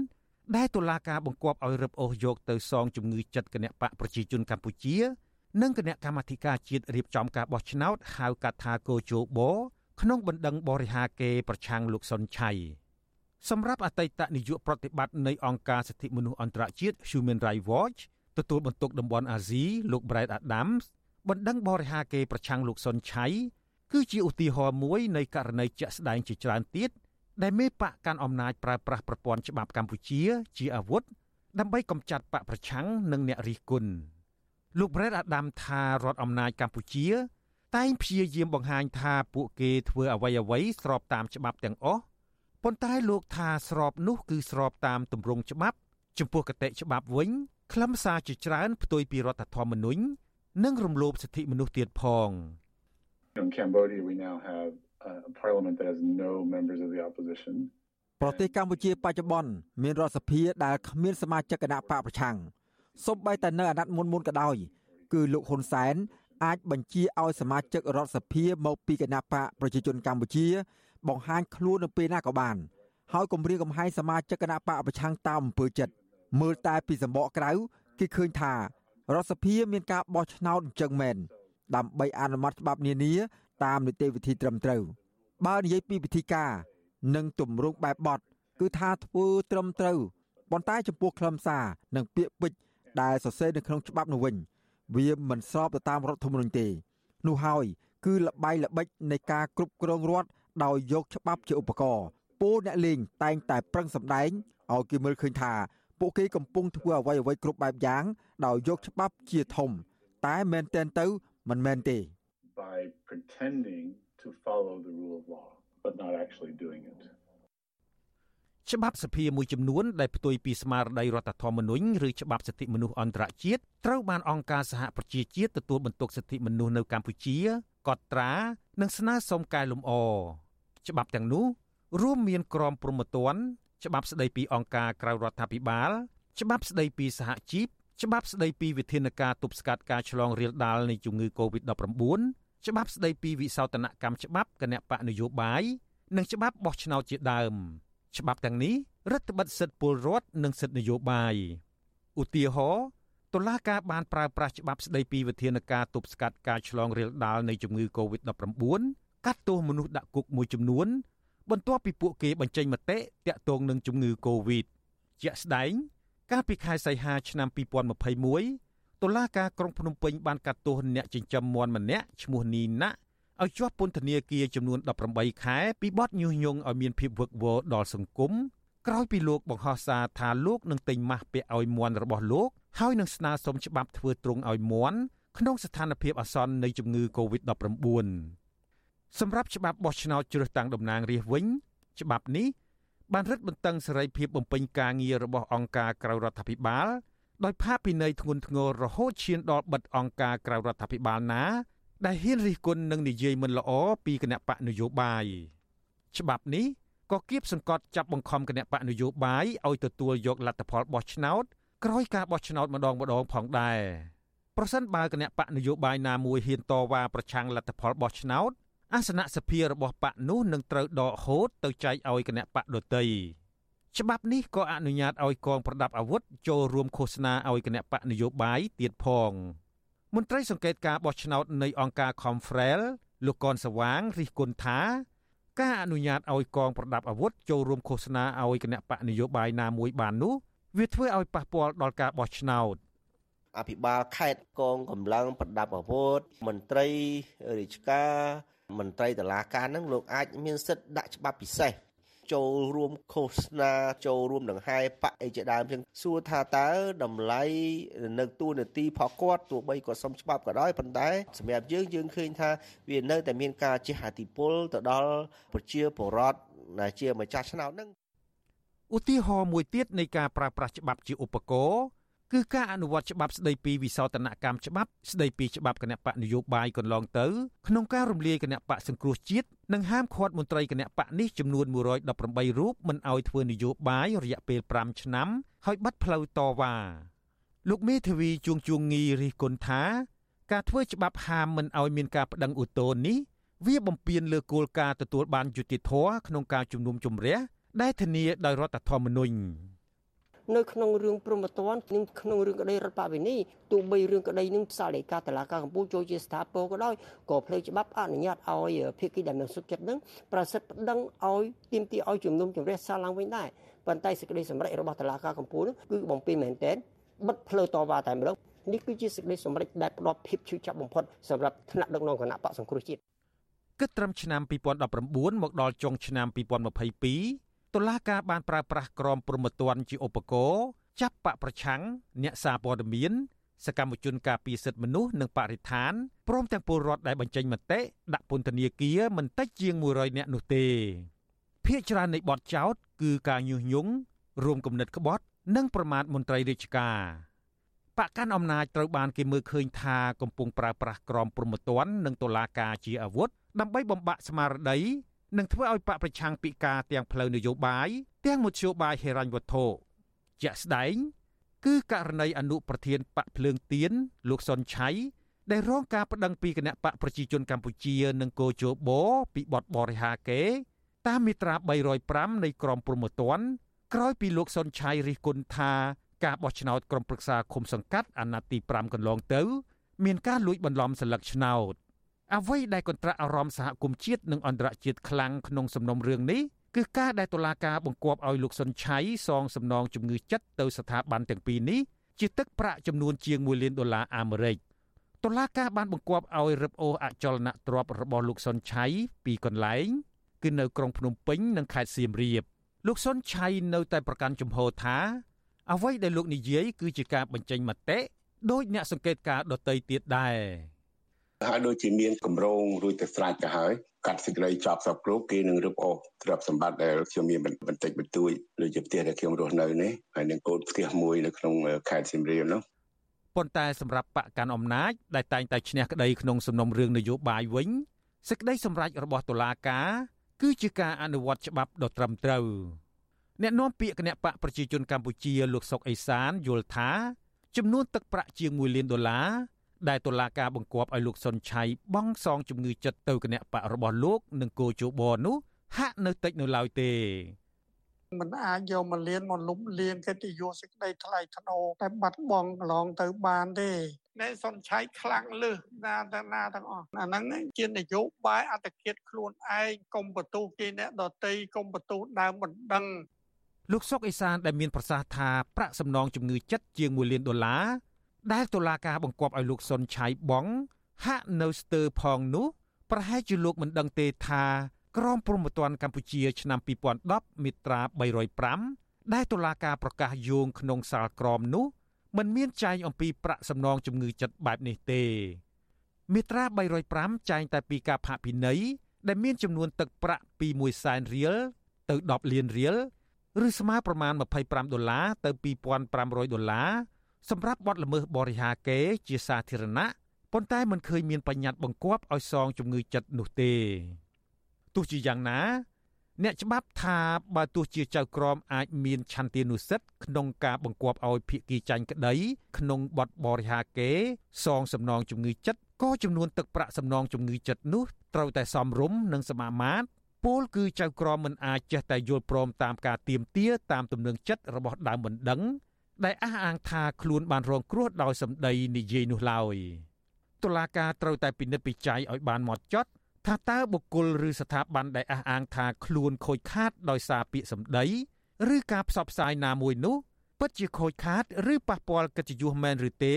ដែលតុលាការបង្គាប់ឲ្យរឹបអូសយកទៅសងជំងឺចិត្តគណៈបកប្រជាជនកម្ពុជា និងគណៈកម្មាធិការជាតិរៀបចំការបោះឆ្នោតហៅកាត់ថាកោជបក្នុងបណ្ដឹងបរិហាកេប្រឆាំងលោកសុនឆៃសម្រាប់អតីតនាយកប្រតិបត្តិនៃអង្គការសិទ្ធិមនុស្សអន្តរជាតិ Human Rights Watch ទទួលបន្ទុកតំបន់អាស៊ីលោក Brad Adams បណ្ដឹងបរិហាកេប្រឆាំងលោកសុនឆៃគឺជាឧទាហរណ៍មួយនៃករណីជាក់ស្ដែងជាច្រើនទៀតដែលមេបកកាន់អំណាចប្រើប្រាស់ប្រព័ន្ធច្បាប់កម្ពុជា ជាអាវុធដើម្បីកម្ចាត់បកប្រឆាំងនិងអ្នករិះគន់ លោក Brett Adam ថារដ្ឋអំណាចកម្ពុជា តែងព្យាយាមបង្ហាញថាពួកគេធ្វើអ្វីអ្វីស្របតាមច្បាប់ទាំងអស់ប៉ុន្តែលោកថាស្របនោះគឺស្របតាមទម្រង់ច្បាប់ ចំពោះគតិច្បាប់វិញខ្លឹមសារជាច្រើនផ្ទុយពីរដ្ឋធម្មនុញ្ញនិងរំលោភសិទ្ធិមនុស្សទៀតផង In Cambodia we now have a parliament that has no members of the opposition ប្រទេសកម្ពុជាបច្ចុប្បន្នមានរដ្ឋសភាដែលគ្មានសមាជិកគណៈបកប្រឆាំង សូម្បីតែនៅអាណត្តិមុនមុនក៏ដោយគឺលោកហ៊ុនសែនអាចបញ្ជាឲ្យសមាជិករដ្ឋសភាមកពីគណៈបកប្រជាជនកម្ពុជា បង្ហាញខ្លួននៅពេលណាក៏បានហើយគម្រាមកំហែងសមាជិកគណៈបកប្រឆាំងតាមអំពើចិត្តមើលតែពីសម្បកក្រៅគេឃើញថារដ្ឋសភាមានការបោះឆ្នោតអញ្ចឹងមែនដើម្បីអនុម័តច្បាប់នានាតាមនីតិវិធីត្រឹមត្រូវបើនិយាយពីវិធីការនិងទម្រង់បែបបទគឺថាធ្វើត្រឹមត្រូវប៉ុន្តែចំពោះខ្លឹមសារនិងពាក្យពេចន៍ ដែលសរសេរនៅក្នុងច្បាប់នោះវិញវាមិនស្របទៅតាមរដ្ឋធម្មនុញ្ញទេនោះហើយគឺលបាយល្បិចនៃការគ្រប់គ្រងរដ្ឋដោយយកច្បាប់ជាឧបករណ៍ពលអ្នកលេងតែងតែប្រឹងសម្ដែងឲ្យគេមើលឃើញថាពួកគេកំពុងធ្វើអ្វីអ្វីគ្រប់បែបយ៉ាងដោយយកច្បាប់ជាធំ តែមែនទែនទៅមិនមែនទេ by pretending to follow the rule of law but not actually doing it ច្បាប់សភាមួយចំនួនដែលផ្ទុយពីស្មារតីរដ្ឋធម្មនុញ្ញឬច្បាប់សិទ្ធិមនុស្សអន្តរជាតិត្រូវបានអង្គការសហប្រជាជាតិទទួលបន្ទុកសិទ្ធិមនុស្សនៅកម្ពុជាកត់ត្រានិងស្នើសុំកែលម្អច្បាប់ទាំងនោះរួមមានក្រមព្រហ្មទណ្ឌច្បាប់ស្តីពីអង្គការក្រៅរដ្ឋាភិបាល ច្បាប់ស្តីពីសហជីពច្បាប់ស្តីពីវិធានការទប់ស្កាត់ការឆ្លងរាលដាលនៃជំងឺ Covid-19 ច្បាប់ស្តីពីវិសោធនកម្មច្បាប់គណៈបកនយោបាយនិងច្បាប់បោះឆ្នោតជាដើម។ ច្បាប់ទាំងនេះរដ្ឋបិទសិទ្ធិពលរដ្ឋនិងសិទ្ធិនយោបាយឧទាហរណ៍តុលាការបានប្រើប្រាស់ច្បាប់ស្តីពីវិធានការទប់ស្កាត់ការឆ្លងរាលដាលនៃជំងឺ Covid-19 កាត់ទោសមនុស្សដាក់គុកមួយចំនួន បន្ទាប់ពីពួកគេបញ្ចេញមតិតាក់ទងនឹងជំងឺ Covid ជាក់ស្ដែង កាលពីខែសីហាឆ្នាំ2021តុលាការក្រុងភ្នំពេញបានកាត់ទោសអ្នកចិញ្ចឹមមាន់ម្នាក់ឈ្មោះនីណា ឲ្យជាប់ពន្ធនាគារចំនួន18ខែពីបទញុះញង់ឲ្យមានភាពវឹកវរដល់សង្គមក្រោយពីលោកបង្ហោះសារថាលោកនឹងទិញម៉ាស់ពាក់ឲ្យមន់របស់លោកហើយនឹងស្នើសុំច្បាប់ធ្វើទ្រង់ឲ្យមន់ក្នុងស្ថានភាពអាសន្ននៃជំងឺ Covid-19 សម្រាប់ច្បាប់បោះឆ្នោតជ្រើសតាំងតំណាងរាស្ត្រវិញ ច្បាប់នេះបានរឹតបន្តឹងសេរីភាពបំពេញការងាររបស់អង្គការក្រៅរដ្ឋាភិបាលដោយផាកពិន័យធ្ងន់ធ្ងររហូតឈានដល់បិទអង្គការក្រៅរដ្ឋាភិបាលណា ដែលហ៊ានរិះគន់និងនិយាយមិនល្អពីគណៈបកនយោបាយច្បាប់នេះក៏គៀបសង្កត់ចាប់បង្ខំគណៈបកនយោបាយឲ្យទទួលយកលទ្ធផលបោះឆ្នោតក្រោយការបោះឆ្នោតម្ដងម្ដងផងដែរប្រសិនបើគណៈបកនយោបាយណាមួយហ៊ានតវ៉ាប្រឆាំងលទ្ធផលបោះឆ្នោតអាសនៈសភារបស់បកនោះនឹងត្រូវដកហូតទៅចែកឲ្យគណៈបកដទៃច្បាប់នេះក៏អនុញ្ញាតឲ្យកងប្រដាប់អាវុធចូលរួមឃោសនាឲ្យគណៈបកនយោបាយទៀតផង។ មន្ត្រីសង្កេតការបោះឆ្នោតនៃអង្គការ Confrel លោកកនសវាងរិះគន់ថាការអនុញ្ញាតឲ្យកងប្រដាប់អាវុធចូលរួមឃោសនាឲ្យគណៈបកនយោបាយណាមួយបាននោះវាធ្វើឲ្យប៉ះពាល់ដល់ការបោះឆ្នោតអភិបាលខេត្តកងកម្លាំងប្រដាប់អាវុធមន្ត្រីរាជការមន្ត្រីតុលាការនឹងលោកអាចមានសិទ្ធិដាក់ច្បាប់ពិសេស ចូលរួមឃោសនាចូលរួមដង្ហែបកអីជាដើមចឹងសួរថាតើតម្លៃនៅទូនាទីផលគាត់ទោះបីគាត់សុំច្បាប់ក៏ដោយប៉ុន្តែសម្រាប់យើងយើងឃើញថាវានៅតែមានការជះអតិពលទៅដល់ប្រជាពលរដ្ឋដែលជាម្ចាស់ឆ្នោតហ្នឹងឧទាហរណ៍មួយទៀតនៃការប្រើប្រាស់ច្បាប់ជាឧបករណ៍ គឺការអនុវត្តច្បាប់ស្ដីពីវិសោធនកម្មច្បាប់ស្ដីពីច្បាប់គណៈបកនយោបាយកន្លងទៅក្នុងការរំលាយគណៈបកសង្គ្រោះជាតិនិងហាមឃាត់មន្ត្រីគណៈបកនេះចំនួន118រូបមិនឲ្យធ្វើនយោបាយរយៈពេល5ឆ្នាំហើយបាត់ផ្លូវតវ៉ាលោកមេធាវីជួងជួងងីរិះគន់ថា ការធ្វើច្បាប់ហាមមិនឲ្យមានការប្តឹងឧទ្ធរណ៍នេះវាបំពានលើគោលការណ៍ទទួលបានយុត្តិធម៌ក្នុងការជំនុំជម្រះដែលធានាដោយរដ្ឋធម្មនុញ្ញ នៅក្នុងរឿងព្រមត្តននិងក្នុងរឿងក្តីរដ្ឋបវេនីទោះបីរឿងក្តីនឹងផ្សាយលេខាតឡាការកម្ពុជាចូលជាស្ថាពរក៏ដោយក៏ផ្លេចច្បាប់អនុញ្ញាតឲ្យភាគីដែលមានសុខចិត្តនឹងប្រសិទ្ធប្តឹងឲ្យទាមទារឲ្យជំនុំជម្រះសារឡើងវិញដែរប៉ុន្តែសេចក្តីសម្រេចរបស់តឡាការកម្ពុជាគឺបំពេញមែនទែនបិទផ្លូវតវ៉ាតែម្ដងនេះគឺជាសេចក្តីសម្រេចដែលផ្ដល់ភាពឈឺចាប់បំផុតសម្រាប់ថ្នាក់ដឹកនាំគណៈបកសង្គ្រោះជាតិគិតត្រឹមឆ្នាំ2019មកដល់ចុងឆ្នាំ2022 តុលាការបានប្រើប្រាស់ក្រមព្រហ្មទណ្ឌជាឧបករណ៍ចាប់បកប្រឆាំងអ្នកសារព័ត៌មានសកម្មជនការពារសិទ្ធិមនុស្សនិងបរិស្ថានព្រមទាំងពលរដ្ឋដែលបញ្ចេញមតិដាក់ពន្ធនាគារមិនតិចជាង100នាក់នោះទេភាគច្រើននៃបទចោទគឺការញុះញង់រួមគំនិតក្បត់និងប្រមាថមន្ត្រីរាជការបកកាន់អំណាចត្រូវបានគេមើលឃើញថាកំពុងប្រើប្រាស់ក្រមព្រហ្មទណ្ឌនិងតុលាការជាអាវុធដើម្បីបំបាក់ស្មារតី និងធ្វើឲ្យបកប្រឆាំងពីការទាំងផ្លូវនយោបាយទាំងមធ្យោបាយហិរញ្ញវត្ថុជាក់ស្ដែង គឺករណីអនុប្រធានបកភ្លើងទៀនលោកសុនឆៃដែលរងការប្តឹងពីគណៈបកប្រជាជនកម្ពុជា និងកោជបពីបទបរិហាកេ តាមមាត្រា305នៃក្រមព្រហ្មទណ្ឌក្រោយពីលោកសុនឆៃរិះគន់ថាការបោះឆ្នោតក្រុមប្រឹក្សាឃុំសង្កាត់អាណត្តិទី5កន្លងទៅ មានការលួចបន្លំសិលឹកឆ្នោត អ្វីដែលកន្ត្រាក់អារម្មណ៍សហគមន៍ជាតិនិងអន្តរជាតិខ្លាំងក្នុងសំណុំរឿងនេះគឺការដែលតុលាការបង្គាប់ឲ្យលោកសុនឆៃសងសំណងជំងឺចិត្តទៅស្ថាប័នទាំងពីរនេះជាទឹកប្រាក់ចំនួនជាង1លានដុល្លារអាមេរិកតុលាការបានបង្គាប់ឲ្យរឹបអូសអចលនទ្រព្យរបស់លោកសុនឆៃពីកន្លែងគឺនៅក្រុងភ្នំពេញនិងខេត្តសៀមរាបលោកសុនឆៃនៅតែប្រកាន់ជំហរថា អ្វីដែលលោកនិយាយគឺជាការបញ្ចេញមតិដោយអ្នកសង្កេតការដតីទៀតដែរ ហើយដូចជាមានកម្រងរួចទៅស្រេចទៅហើយកាត់សេចក្តីចប់សពគ្រប់គេនឹងរឹបអូសទ្រព្យសម្បត្តិដែលខ្ញុំមានបន្តិចបន្តួចដូចជាផ្ទះដែលខ្ញុំរស់នៅនេះហើយនឹងកូនផ្ទះមួយនៅក្នុងខេត្តសៀមរាបនោះប៉ុន្តែសម្រាប់បកកាន់អំណាចដែលតែងតែឈ្នះក្តីក្នុងសំណុំរឿងនយោបាយវិញសេចក្តីសម្រេចរបស់តុលាការគឺជាការអនុវត្តច្បាប់ដ៏ត្រឹមត្រូវអ្នកនាំពាក្យគណៈបកប្រជាជនកម្ពុជាលោកសុកអេសានយល់ថាចំនួនទឹកប្រាក់ជាង1លានដុល្លារ ដែលតុលាការបង្គាប់ឲ្យលោកសុនឆៃបង់សងជំងឺចិត្តទៅគណៈបករបស់លោកនិងគោជបនោះហាក់នៅតិចនៅឡើយទេមិនអាចយកមកលៀនមកលុបលៀងកិត្តិយសសេចក្តីថ្លៃថ្នូរតែបាត់បង់កន្លងទៅបានទេអ្នកសុនឆៃខ្លាំងលឹះណាតាណាទាំងអស់អាហ្នឹងជានយោបាយអត្តឃាតខ្លួនឯងកុំបន្ទុះគេអ្នកដតីកុំបន្ទុះដើមបណ្ដឹងលោកសុកអេសានដែលមានប្រសាសន៍ថាប្រាក់សំណងជំងឺចិត្តជាង1លានដុល្លារ ដែលតុលាការបង្គាប់ឲ្យលោកសុនឆៃបង ហាក់នៅស្ទើរផងនោះប្រហែលជាលោកមិនដឹងទេថាក្រមព្រហ្មទណ្ឌកម្ពុជាឆ្នាំ2010មាត្រា305ដែលតុលាការប្រកាសយោងក្នុងសាលក្រមនោះមិនមានចែងអំពីប្រាក់សំណងជំងឺចិត្តបែបនេះទេមាត្រា305ចែងតែពីការផាកពិន័យដែលមានចំនួនទឹកប្រាក់ពី1សែនរៀលទៅ10លានរៀលឬស្មើប្រមាណ25ដុល្លារទៅ2500ដុល្លារ សម្រាប់បទល្មើសបរិហាកេជាសាធារណៈប៉ុន្តែមិនឃើញមានបញ្ញត្តិបង្គាប់ឲ្យសងជំងឺចិត្តនោះទេទោះជាយ៉ាងណា អ្នកច្បាប់ថាបើទោះជាចៅក្រមអាចមានឆន្ទានុសិទ្ធិក្នុងការបង្គាប់ឲ្យភាគីចាញ់ក្តី ក្នុងបទបរិហាកេសងសំណងជំងឺចិត្តក៏ចំនួនទឹកប្រាក់សំណងជំងឺចិត្តនោះត្រូវតែសមរម្យនិងសមាមាត្រពលគឺចៅក្រមមិនអាចចេះតែយល់ព្រមតាមការទៀមទាតាមទំនឹងចិត្តរបស់ដើមបណ្ដឹង ដែលអះអាងថាខ្លួនបានរងគ្រោះដោយសម្ដីនិយាយនោះឡើយតុលាការត្រូវតែពិនិត្យពិច័យឲ្យបានហ្មត់ចត់ថាតើបុគ្គលឬស្ថាប័នដែលអះអាងថាខ្លួនខូចខាតដោយសារពាក្យសម្ដីឬការផ្សព្វផ្សាយណាមួយនោះពិតជាខូចខាតឬប៉ះពាល់កិត្តិយសមែនឬទេ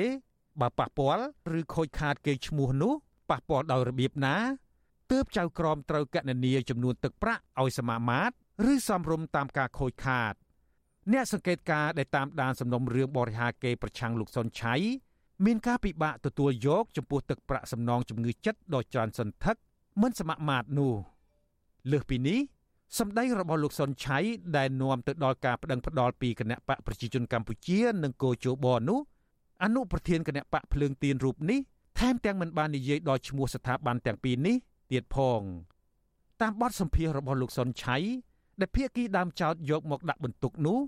បើប៉ះពាល់ឬខូចខាតកេរ្តិ៍ឈ្មោះនោះប៉ះពាល់ដោយរបៀបណាទើបចៅក្រមត្រូវកណនាចំនួនទឹកប្រាក់ឲ្យសមាមាត្រឬសំរុំតាមការខូចខាត អ្នកសង្កេតការដែលតាមដានសំណុំរឿងបរិហាកេប្រឆាំងលោកសុនឆៃមានការពិបាកទទួលយកចំពោះទឹកប្រាក់សំណងជំងឺចិត្តដ៏ច្រើនសន្ធឹកមិនសមមាត្រនោះលើសពីនេះសម្ដីរបស់លោកសុនឆៃដែលនាំទៅដល់ការប្តឹងផ្តល់ពីគណៈបកប្រជាជនកម្ពុជានិងកោជបនោះអនុប្រធានគណៈបកភ្លើងទៀនរូបនេះថែមទាំងមិនបាននិយាយដល់ឈ្មោះស្ថាប័នទាំងពីរនេះទៀតផងតាមបទសម្ភាសរបស់លោកសុនឆៃ ដែលភាគីដើមចោតយកមកដាក់បន្ទុកនោះ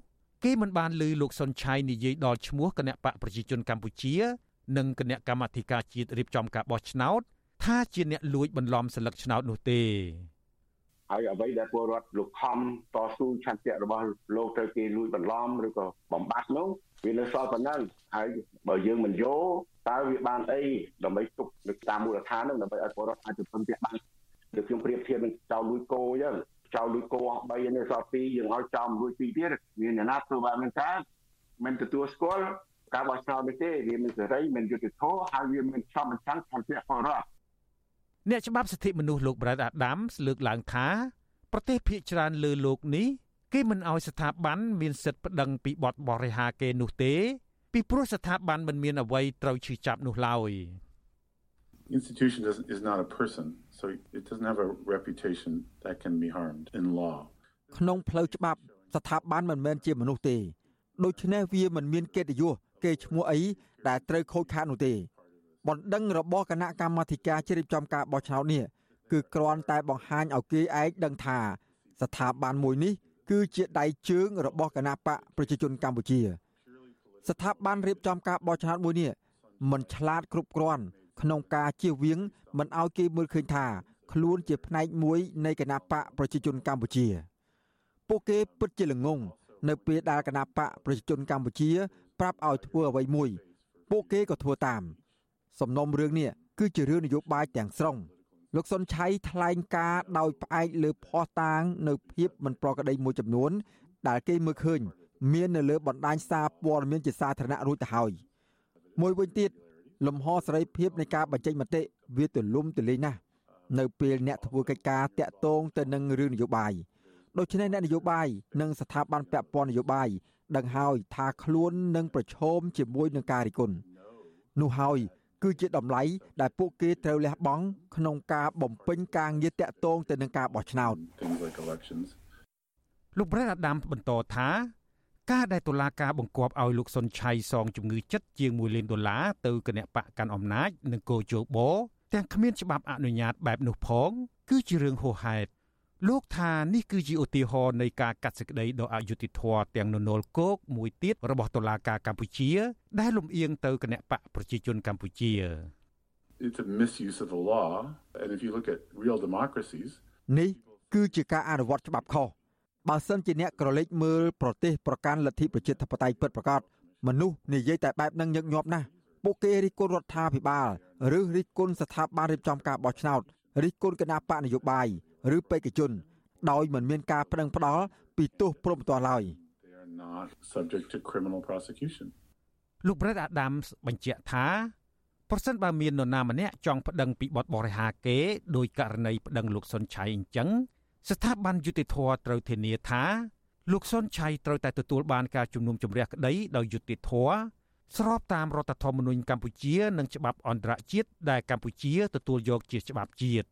គេមិនបានលើលោកសុនឆៃនិយាយដល់ឈ្មោះគណៈបកប្រជាជនកម្ពុជា និងគណៈកម្មាធិការជាតិរៀបចំការបោះឆ្នោត ថាជាអ្នកលួចបន្លំសិលឹកឆ្នោតនោះទេហើយអ្វីដែលពលរដ្ឋលោកខំតស៊ូឆន្ទៈរបស់លោកទៅគេលួចបន្លំឬក៏បំបត្តិនោះវានៅសល់ប៉ុណ្ណឹងហើយបើយើងមិនយកតើវាបានអីដើម្បីទុកនៅតាមមូលដ្ឋានហ្នឹងដើម្បីឲ្យពលរដ្ឋអាចទៅពឹងពាក់បានដូចខ្ញុំប្រៀបធៀបនឹងចៅលួចគោអញ្ចឹង ចោលលួចគោអស់3នៅសល់2យើងឲ្យចោលលួច2ទៀតមានអ្នកណាធ្វើបែបហ្នឹងកើតមិនទទួលស្គាល់ការបោះឆ្នោតនេះទេវាមិនសេរីមិនយុត្តិធម៌ហើយវាមិនសមបញ្ឆ័ន្ទខាងពលរដ្ឋអ្នកច្បាប់សិទ្ធិមនុស្សលោក Brad Adams លើកឡើងថាប្រទេសភាគច្រើនលើលោកនេះគេមិនអោយស្ថាប័នមានសិទ្ធិប្តឹងពីបទបរិហាគេនោះទេ ពីព្រោះស្ថាប័នមិនមានអ្វីត្រូវឈឺចាប់នោះឡើយ institution is not a person so it doesn't have a reputation that can be harmed in law ក្នុងផ្លូវច្បាប់ស្ថាប័នមិនមែនជាមនុស្សទេដូច្នេះវាមិនមានកិត្តិយសគេឈ្មោះអីដែលត្រូវខូចខាតនោះទេបណ្ដឹងរបស់គណៈកម្មាធិការជ្រៀបចំការបោះឆ្នោតនេះគឺគ្រាន់តែបង្ហាញឲ្យគេឯងដឹងថា ស្ថាប័នមួយនេះគឺជាដៃជើងរបស់គណៈបកប្រជាជនកម្ពុជា ស្ថាប័នរៀបចំការបោះឆ្នោតមួយនេះមិនឆ្លាតគ្រប់គ្រាន់ ក្នុងការជៀសវាងមិនឲ្យគេមើលឃើញថា ខ្លួនជាផ្នែកមួយនៃគណៈបកប្រជាជនកម្ពុជា ពួកគេពិតជាល្ងងនៅពេលដែលគណៈបកប្រជាជនកម្ពុជា ប្រាប់ឲ្យធ្វើអ្វីមួយ ពួកគេក៏ធ្វើតាម សំណុំរឿងនេះគឺជារឿងនយោបាយទាំងស្រុងលោកសុនឆៃថ្លែងការដោយផ្អែកលើភ័ស្តុតាង នៅភាពមិនប្រក្រតីមួយចំនួន ដែលគេមើលឃើញ មាននៅលើបណ្ដាញសារព័ត៌មានជាសាធារណៈរួចទៅហើយមួយវិញទៀត លំហសេរីភាពនៃការបញ្ចេញមតិវាទលំទលាយណាស់នៅពេលអ្នកធ្វើកិច្ចការតាក់ទងទៅនឹងរឿងនយោបាយដូច្នេះអ្នកនយោបាយនិងស្ថាប័នពាក់ព័ន្ធនយោបាយដឹងហើយថាខ្លួននឹងប្រឈមជាមួយនឹងការរិះគន់នោះហើយគឺជាតម្លៃដែលពួកគេត្រូវលះបង់ក្នុងការបំពេញការងារតាក់ទងទៅនឹងការបោះឆ្នោតលោក Brad Adam បន្តថា ការដែលតុលាការបង្គាប់ឲ្យលោកសុនឆៃសងជំងឺចិត្តជាង1លានដុល្លារទៅគណៈបកកាន់អំណាចនិងកោជបទាំងគ្មានច្បាប់អនុញ្ញាតបែបនោះផង គឺជារឿងហួសហេតុលោកថានេះគឺជាឧទាហរណ៍នៃការកាត់សេចក្តីដ៏អយុត្តិធម៌ទាំងននលគោកមួយទៀតរបស់តុលាការកម្ពុជា ដែលលំអៀងទៅគណៈបកប្រជាជនកម្ពុជា It's a misuse of the law and if you look at real democracies នេះគឺជាការអនុវត្តច្បាប់ខុស បើសិនជាអ្នកក្រឡេកមើលប្រទេសប្រកាន់លទ្ធិប្រជាធិបតេយ្យពិតប្រាកដមនុស្សនិយាយតែបែបនឹងញឹកញាប់ណាស់ពួកគេរិះគន់រដ្ឋាភិបាលឬរិះគន់ស្ថាប័នរៀបចំការបោះឆ្នោតរិះគន់គណៈបកនយោបាយឬបេក្ខជន ដោយមិនមានការប្តឹងផ្ដាល់ពីទោសព្រមទាល់ឡើយលោក Brett Adams បញ្ជាក់ថាប្រសិនបើមាននរណាម្នាក់ចង់ប្តឹងពីបទបរិហាគេដោយករណីប្តឹងលោកសុនឆៃអញ្ចឹង ស្ថាប័នយុតិធធត្រូវធានាថាលោកសុនឆៃត្រូវតែទទួលបានការជំនុំជម្រះក្តីដោយយុតិធធស្របតាមរដ្ឋធម្មនុញ្ញកម្ពុជា និងច្បាប់អន្តរជាតិដែលកម្ពុជាទទួលយកជាច្បាប់ជាតិ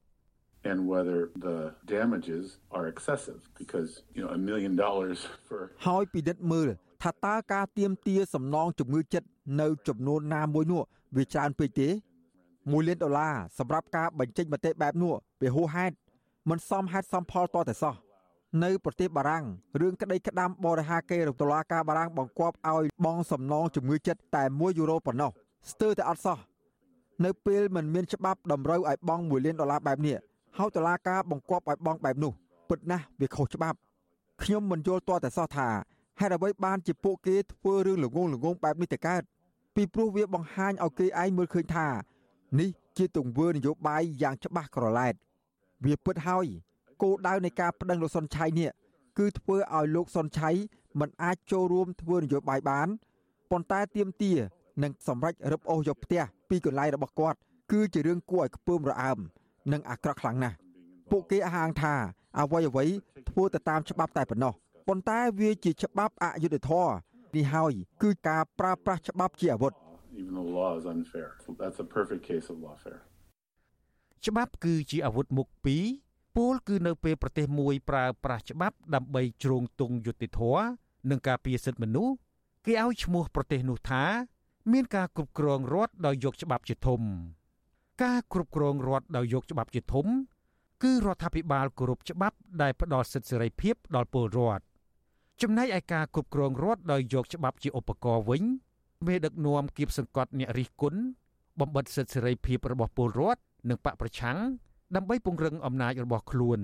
and whether the damages are excessive because you know a million dollars for ហើយពិនិត្យមើលថាតើការទៀមទាសំណងជំងឺចិត្តនៅចំនួនណាមួយនោះវាច្រើនពេកទេ1លានដុល្លារសម្រាប់ការបញ្ចេញមតិបែបនោះវាហួសហេតុ មិនសមហេតុសមផលតតែសោះនៅប្រទេសបារាំងរឿងក្តីក្តាំបរិហាកេរតុលាការបារាំងបង្គាប់ឲ្យបងសំណងជំងឺចិត្តតែ1យូរ៉ូប៉ុណ្ណោះស្ទើរតែអត់សោះនៅពេលមិនមានច្បាប់តម្រូវឲ្យបង់1លានដុល្លារបែបនេះហើយតុលាការបង្គាប់ឲ្យបង់បែបនោះពិតណាស់វាខុសច្បាប់ខ្ញុំមិនយល់ទាល់តែសោះថាហេតុអ្វីបានជាពួកគេធ្វើរឿងល្ងងល្ងងបែបនេះទៅកើតពីព្រោះវាបង្ហាញឲ្យគេឯងមើលឃើញថា នេះជាទង្វើនយោបាយយ៉ាងច្បាស់ក្រឡែត វាពិតហើយគោលដៅនៃការប្តឹងលោកសុនឆៃនេះគឺធ្វើឲ្យលោកសុនឆៃមិនអាចចូលរួមធ្វើនយោបាយបានប៉ុន្តែទៀមទានិងសម្រេចរឹបអូសយកផ្ទះពីកន្លែងរបស់គាត់ គឺជារឿងគួរឲ្យខ្ពើមរអើមនិងអាក្រក់ខ្លាំងណាស់ពួកគេអះអាងថាអ្វីអ្វីធ្វើទៅតាមច្បាប់តែប៉ុណ្ណោះប៉ុន្តែវាជាច្បាប់អយុត្តិធម៌នេះហើយគឺការប្រើប្រាស់ច្បាប់ជាអាវុធ even the law is unfair that's a perfect case of lawfare ច្បាប់គឺជាអាវុធមុខពីរពលគឺនៅពេលប្រទេសមួយប្រើប្រាស់ច្បាប់ដើម្បីជ្រោងទង់យុត្តិធម៌និងការពារសិទ្ធិមនុស្សគេឲ្យឈ្មោះប្រទេសនោះថា មានការគ្រប់គ្រងរដ្ឋដោយយកច្បាប់ជាធំ ការគ្រប់គ្រងរដ្ឋដោយយកច្បាប់ជាធំ គឺរដ្ឋាភិបាលគោរពច្បាប់ដែលផ្ដល់សិទ្ធិសេរីភាពដល់ពលរដ្ឋចំណែកឯការគ្រប់គ្រងរដ្ឋដោយយកច្បាប់ជាឧបករណ៍វិញមេដឹកនាំគៀបសង្កត់អ្នករិះគន់បំបិតសិទ្ធិសេរីភាពរបស់ពលរដ្ឋ និងបកប្រឆាំងដើម្បីពង្រឹងអំណាចរបស់ខ្លួន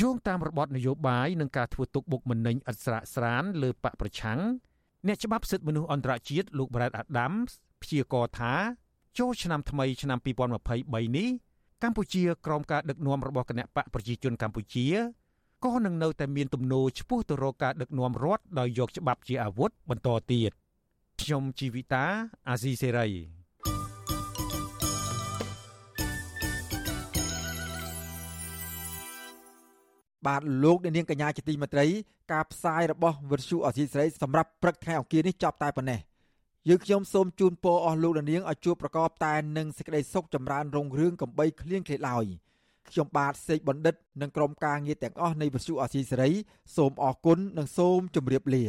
យោងតាមរបបនយោបាយនិងការធ្វើទុកបុកម្នេញឥតស្រាកស្រានលើបកប្រឆាំងអ្នកច្បាប់សិទ្ធិមនុស្សអន្តរជាតិលោក Brad Adams ព្យាករថាចូលឆ្នាំថ្មីឆ្នាំ2023នេះកម្ពុជាក្រោមការដឹកនាំរបស់គណៈបកប្រជាជនកម្ពុជាក៏នឹងនៅតែមានទំនោរឆ្ពោះទៅរកការដឹកនាំរដ្ឋដោយយកច្បាប់ជាអាវុធបន្តទៀតខ្ញុំជីវិតាអាស៊ីសេរី បាទលោកអ្នកនាងកញ្ញាជាទីមេត្រី ការផ្សាយរបស់វិទ្យុអសីស្រីសម្រាប់ព្រឹកថ្ងៃអង្គារនេះចប់តែប៉ុណ្ណេះយើងខ្ញុំសូមជូនពរអស់លោកអ្នកនាងឲ្យជួបប្រកបតែនឹងសេចក្តីសុខចម្រើនរុងរឿងកំបីគ្លៀងគ្លេឡើយខ្ញុំបាទសេកបណ្ឌិតនិងក្រុមការងារទាំងអស់នៃវិទ្យុអសីសេរី សូមអរគុណនិងសូមជម្រាបលា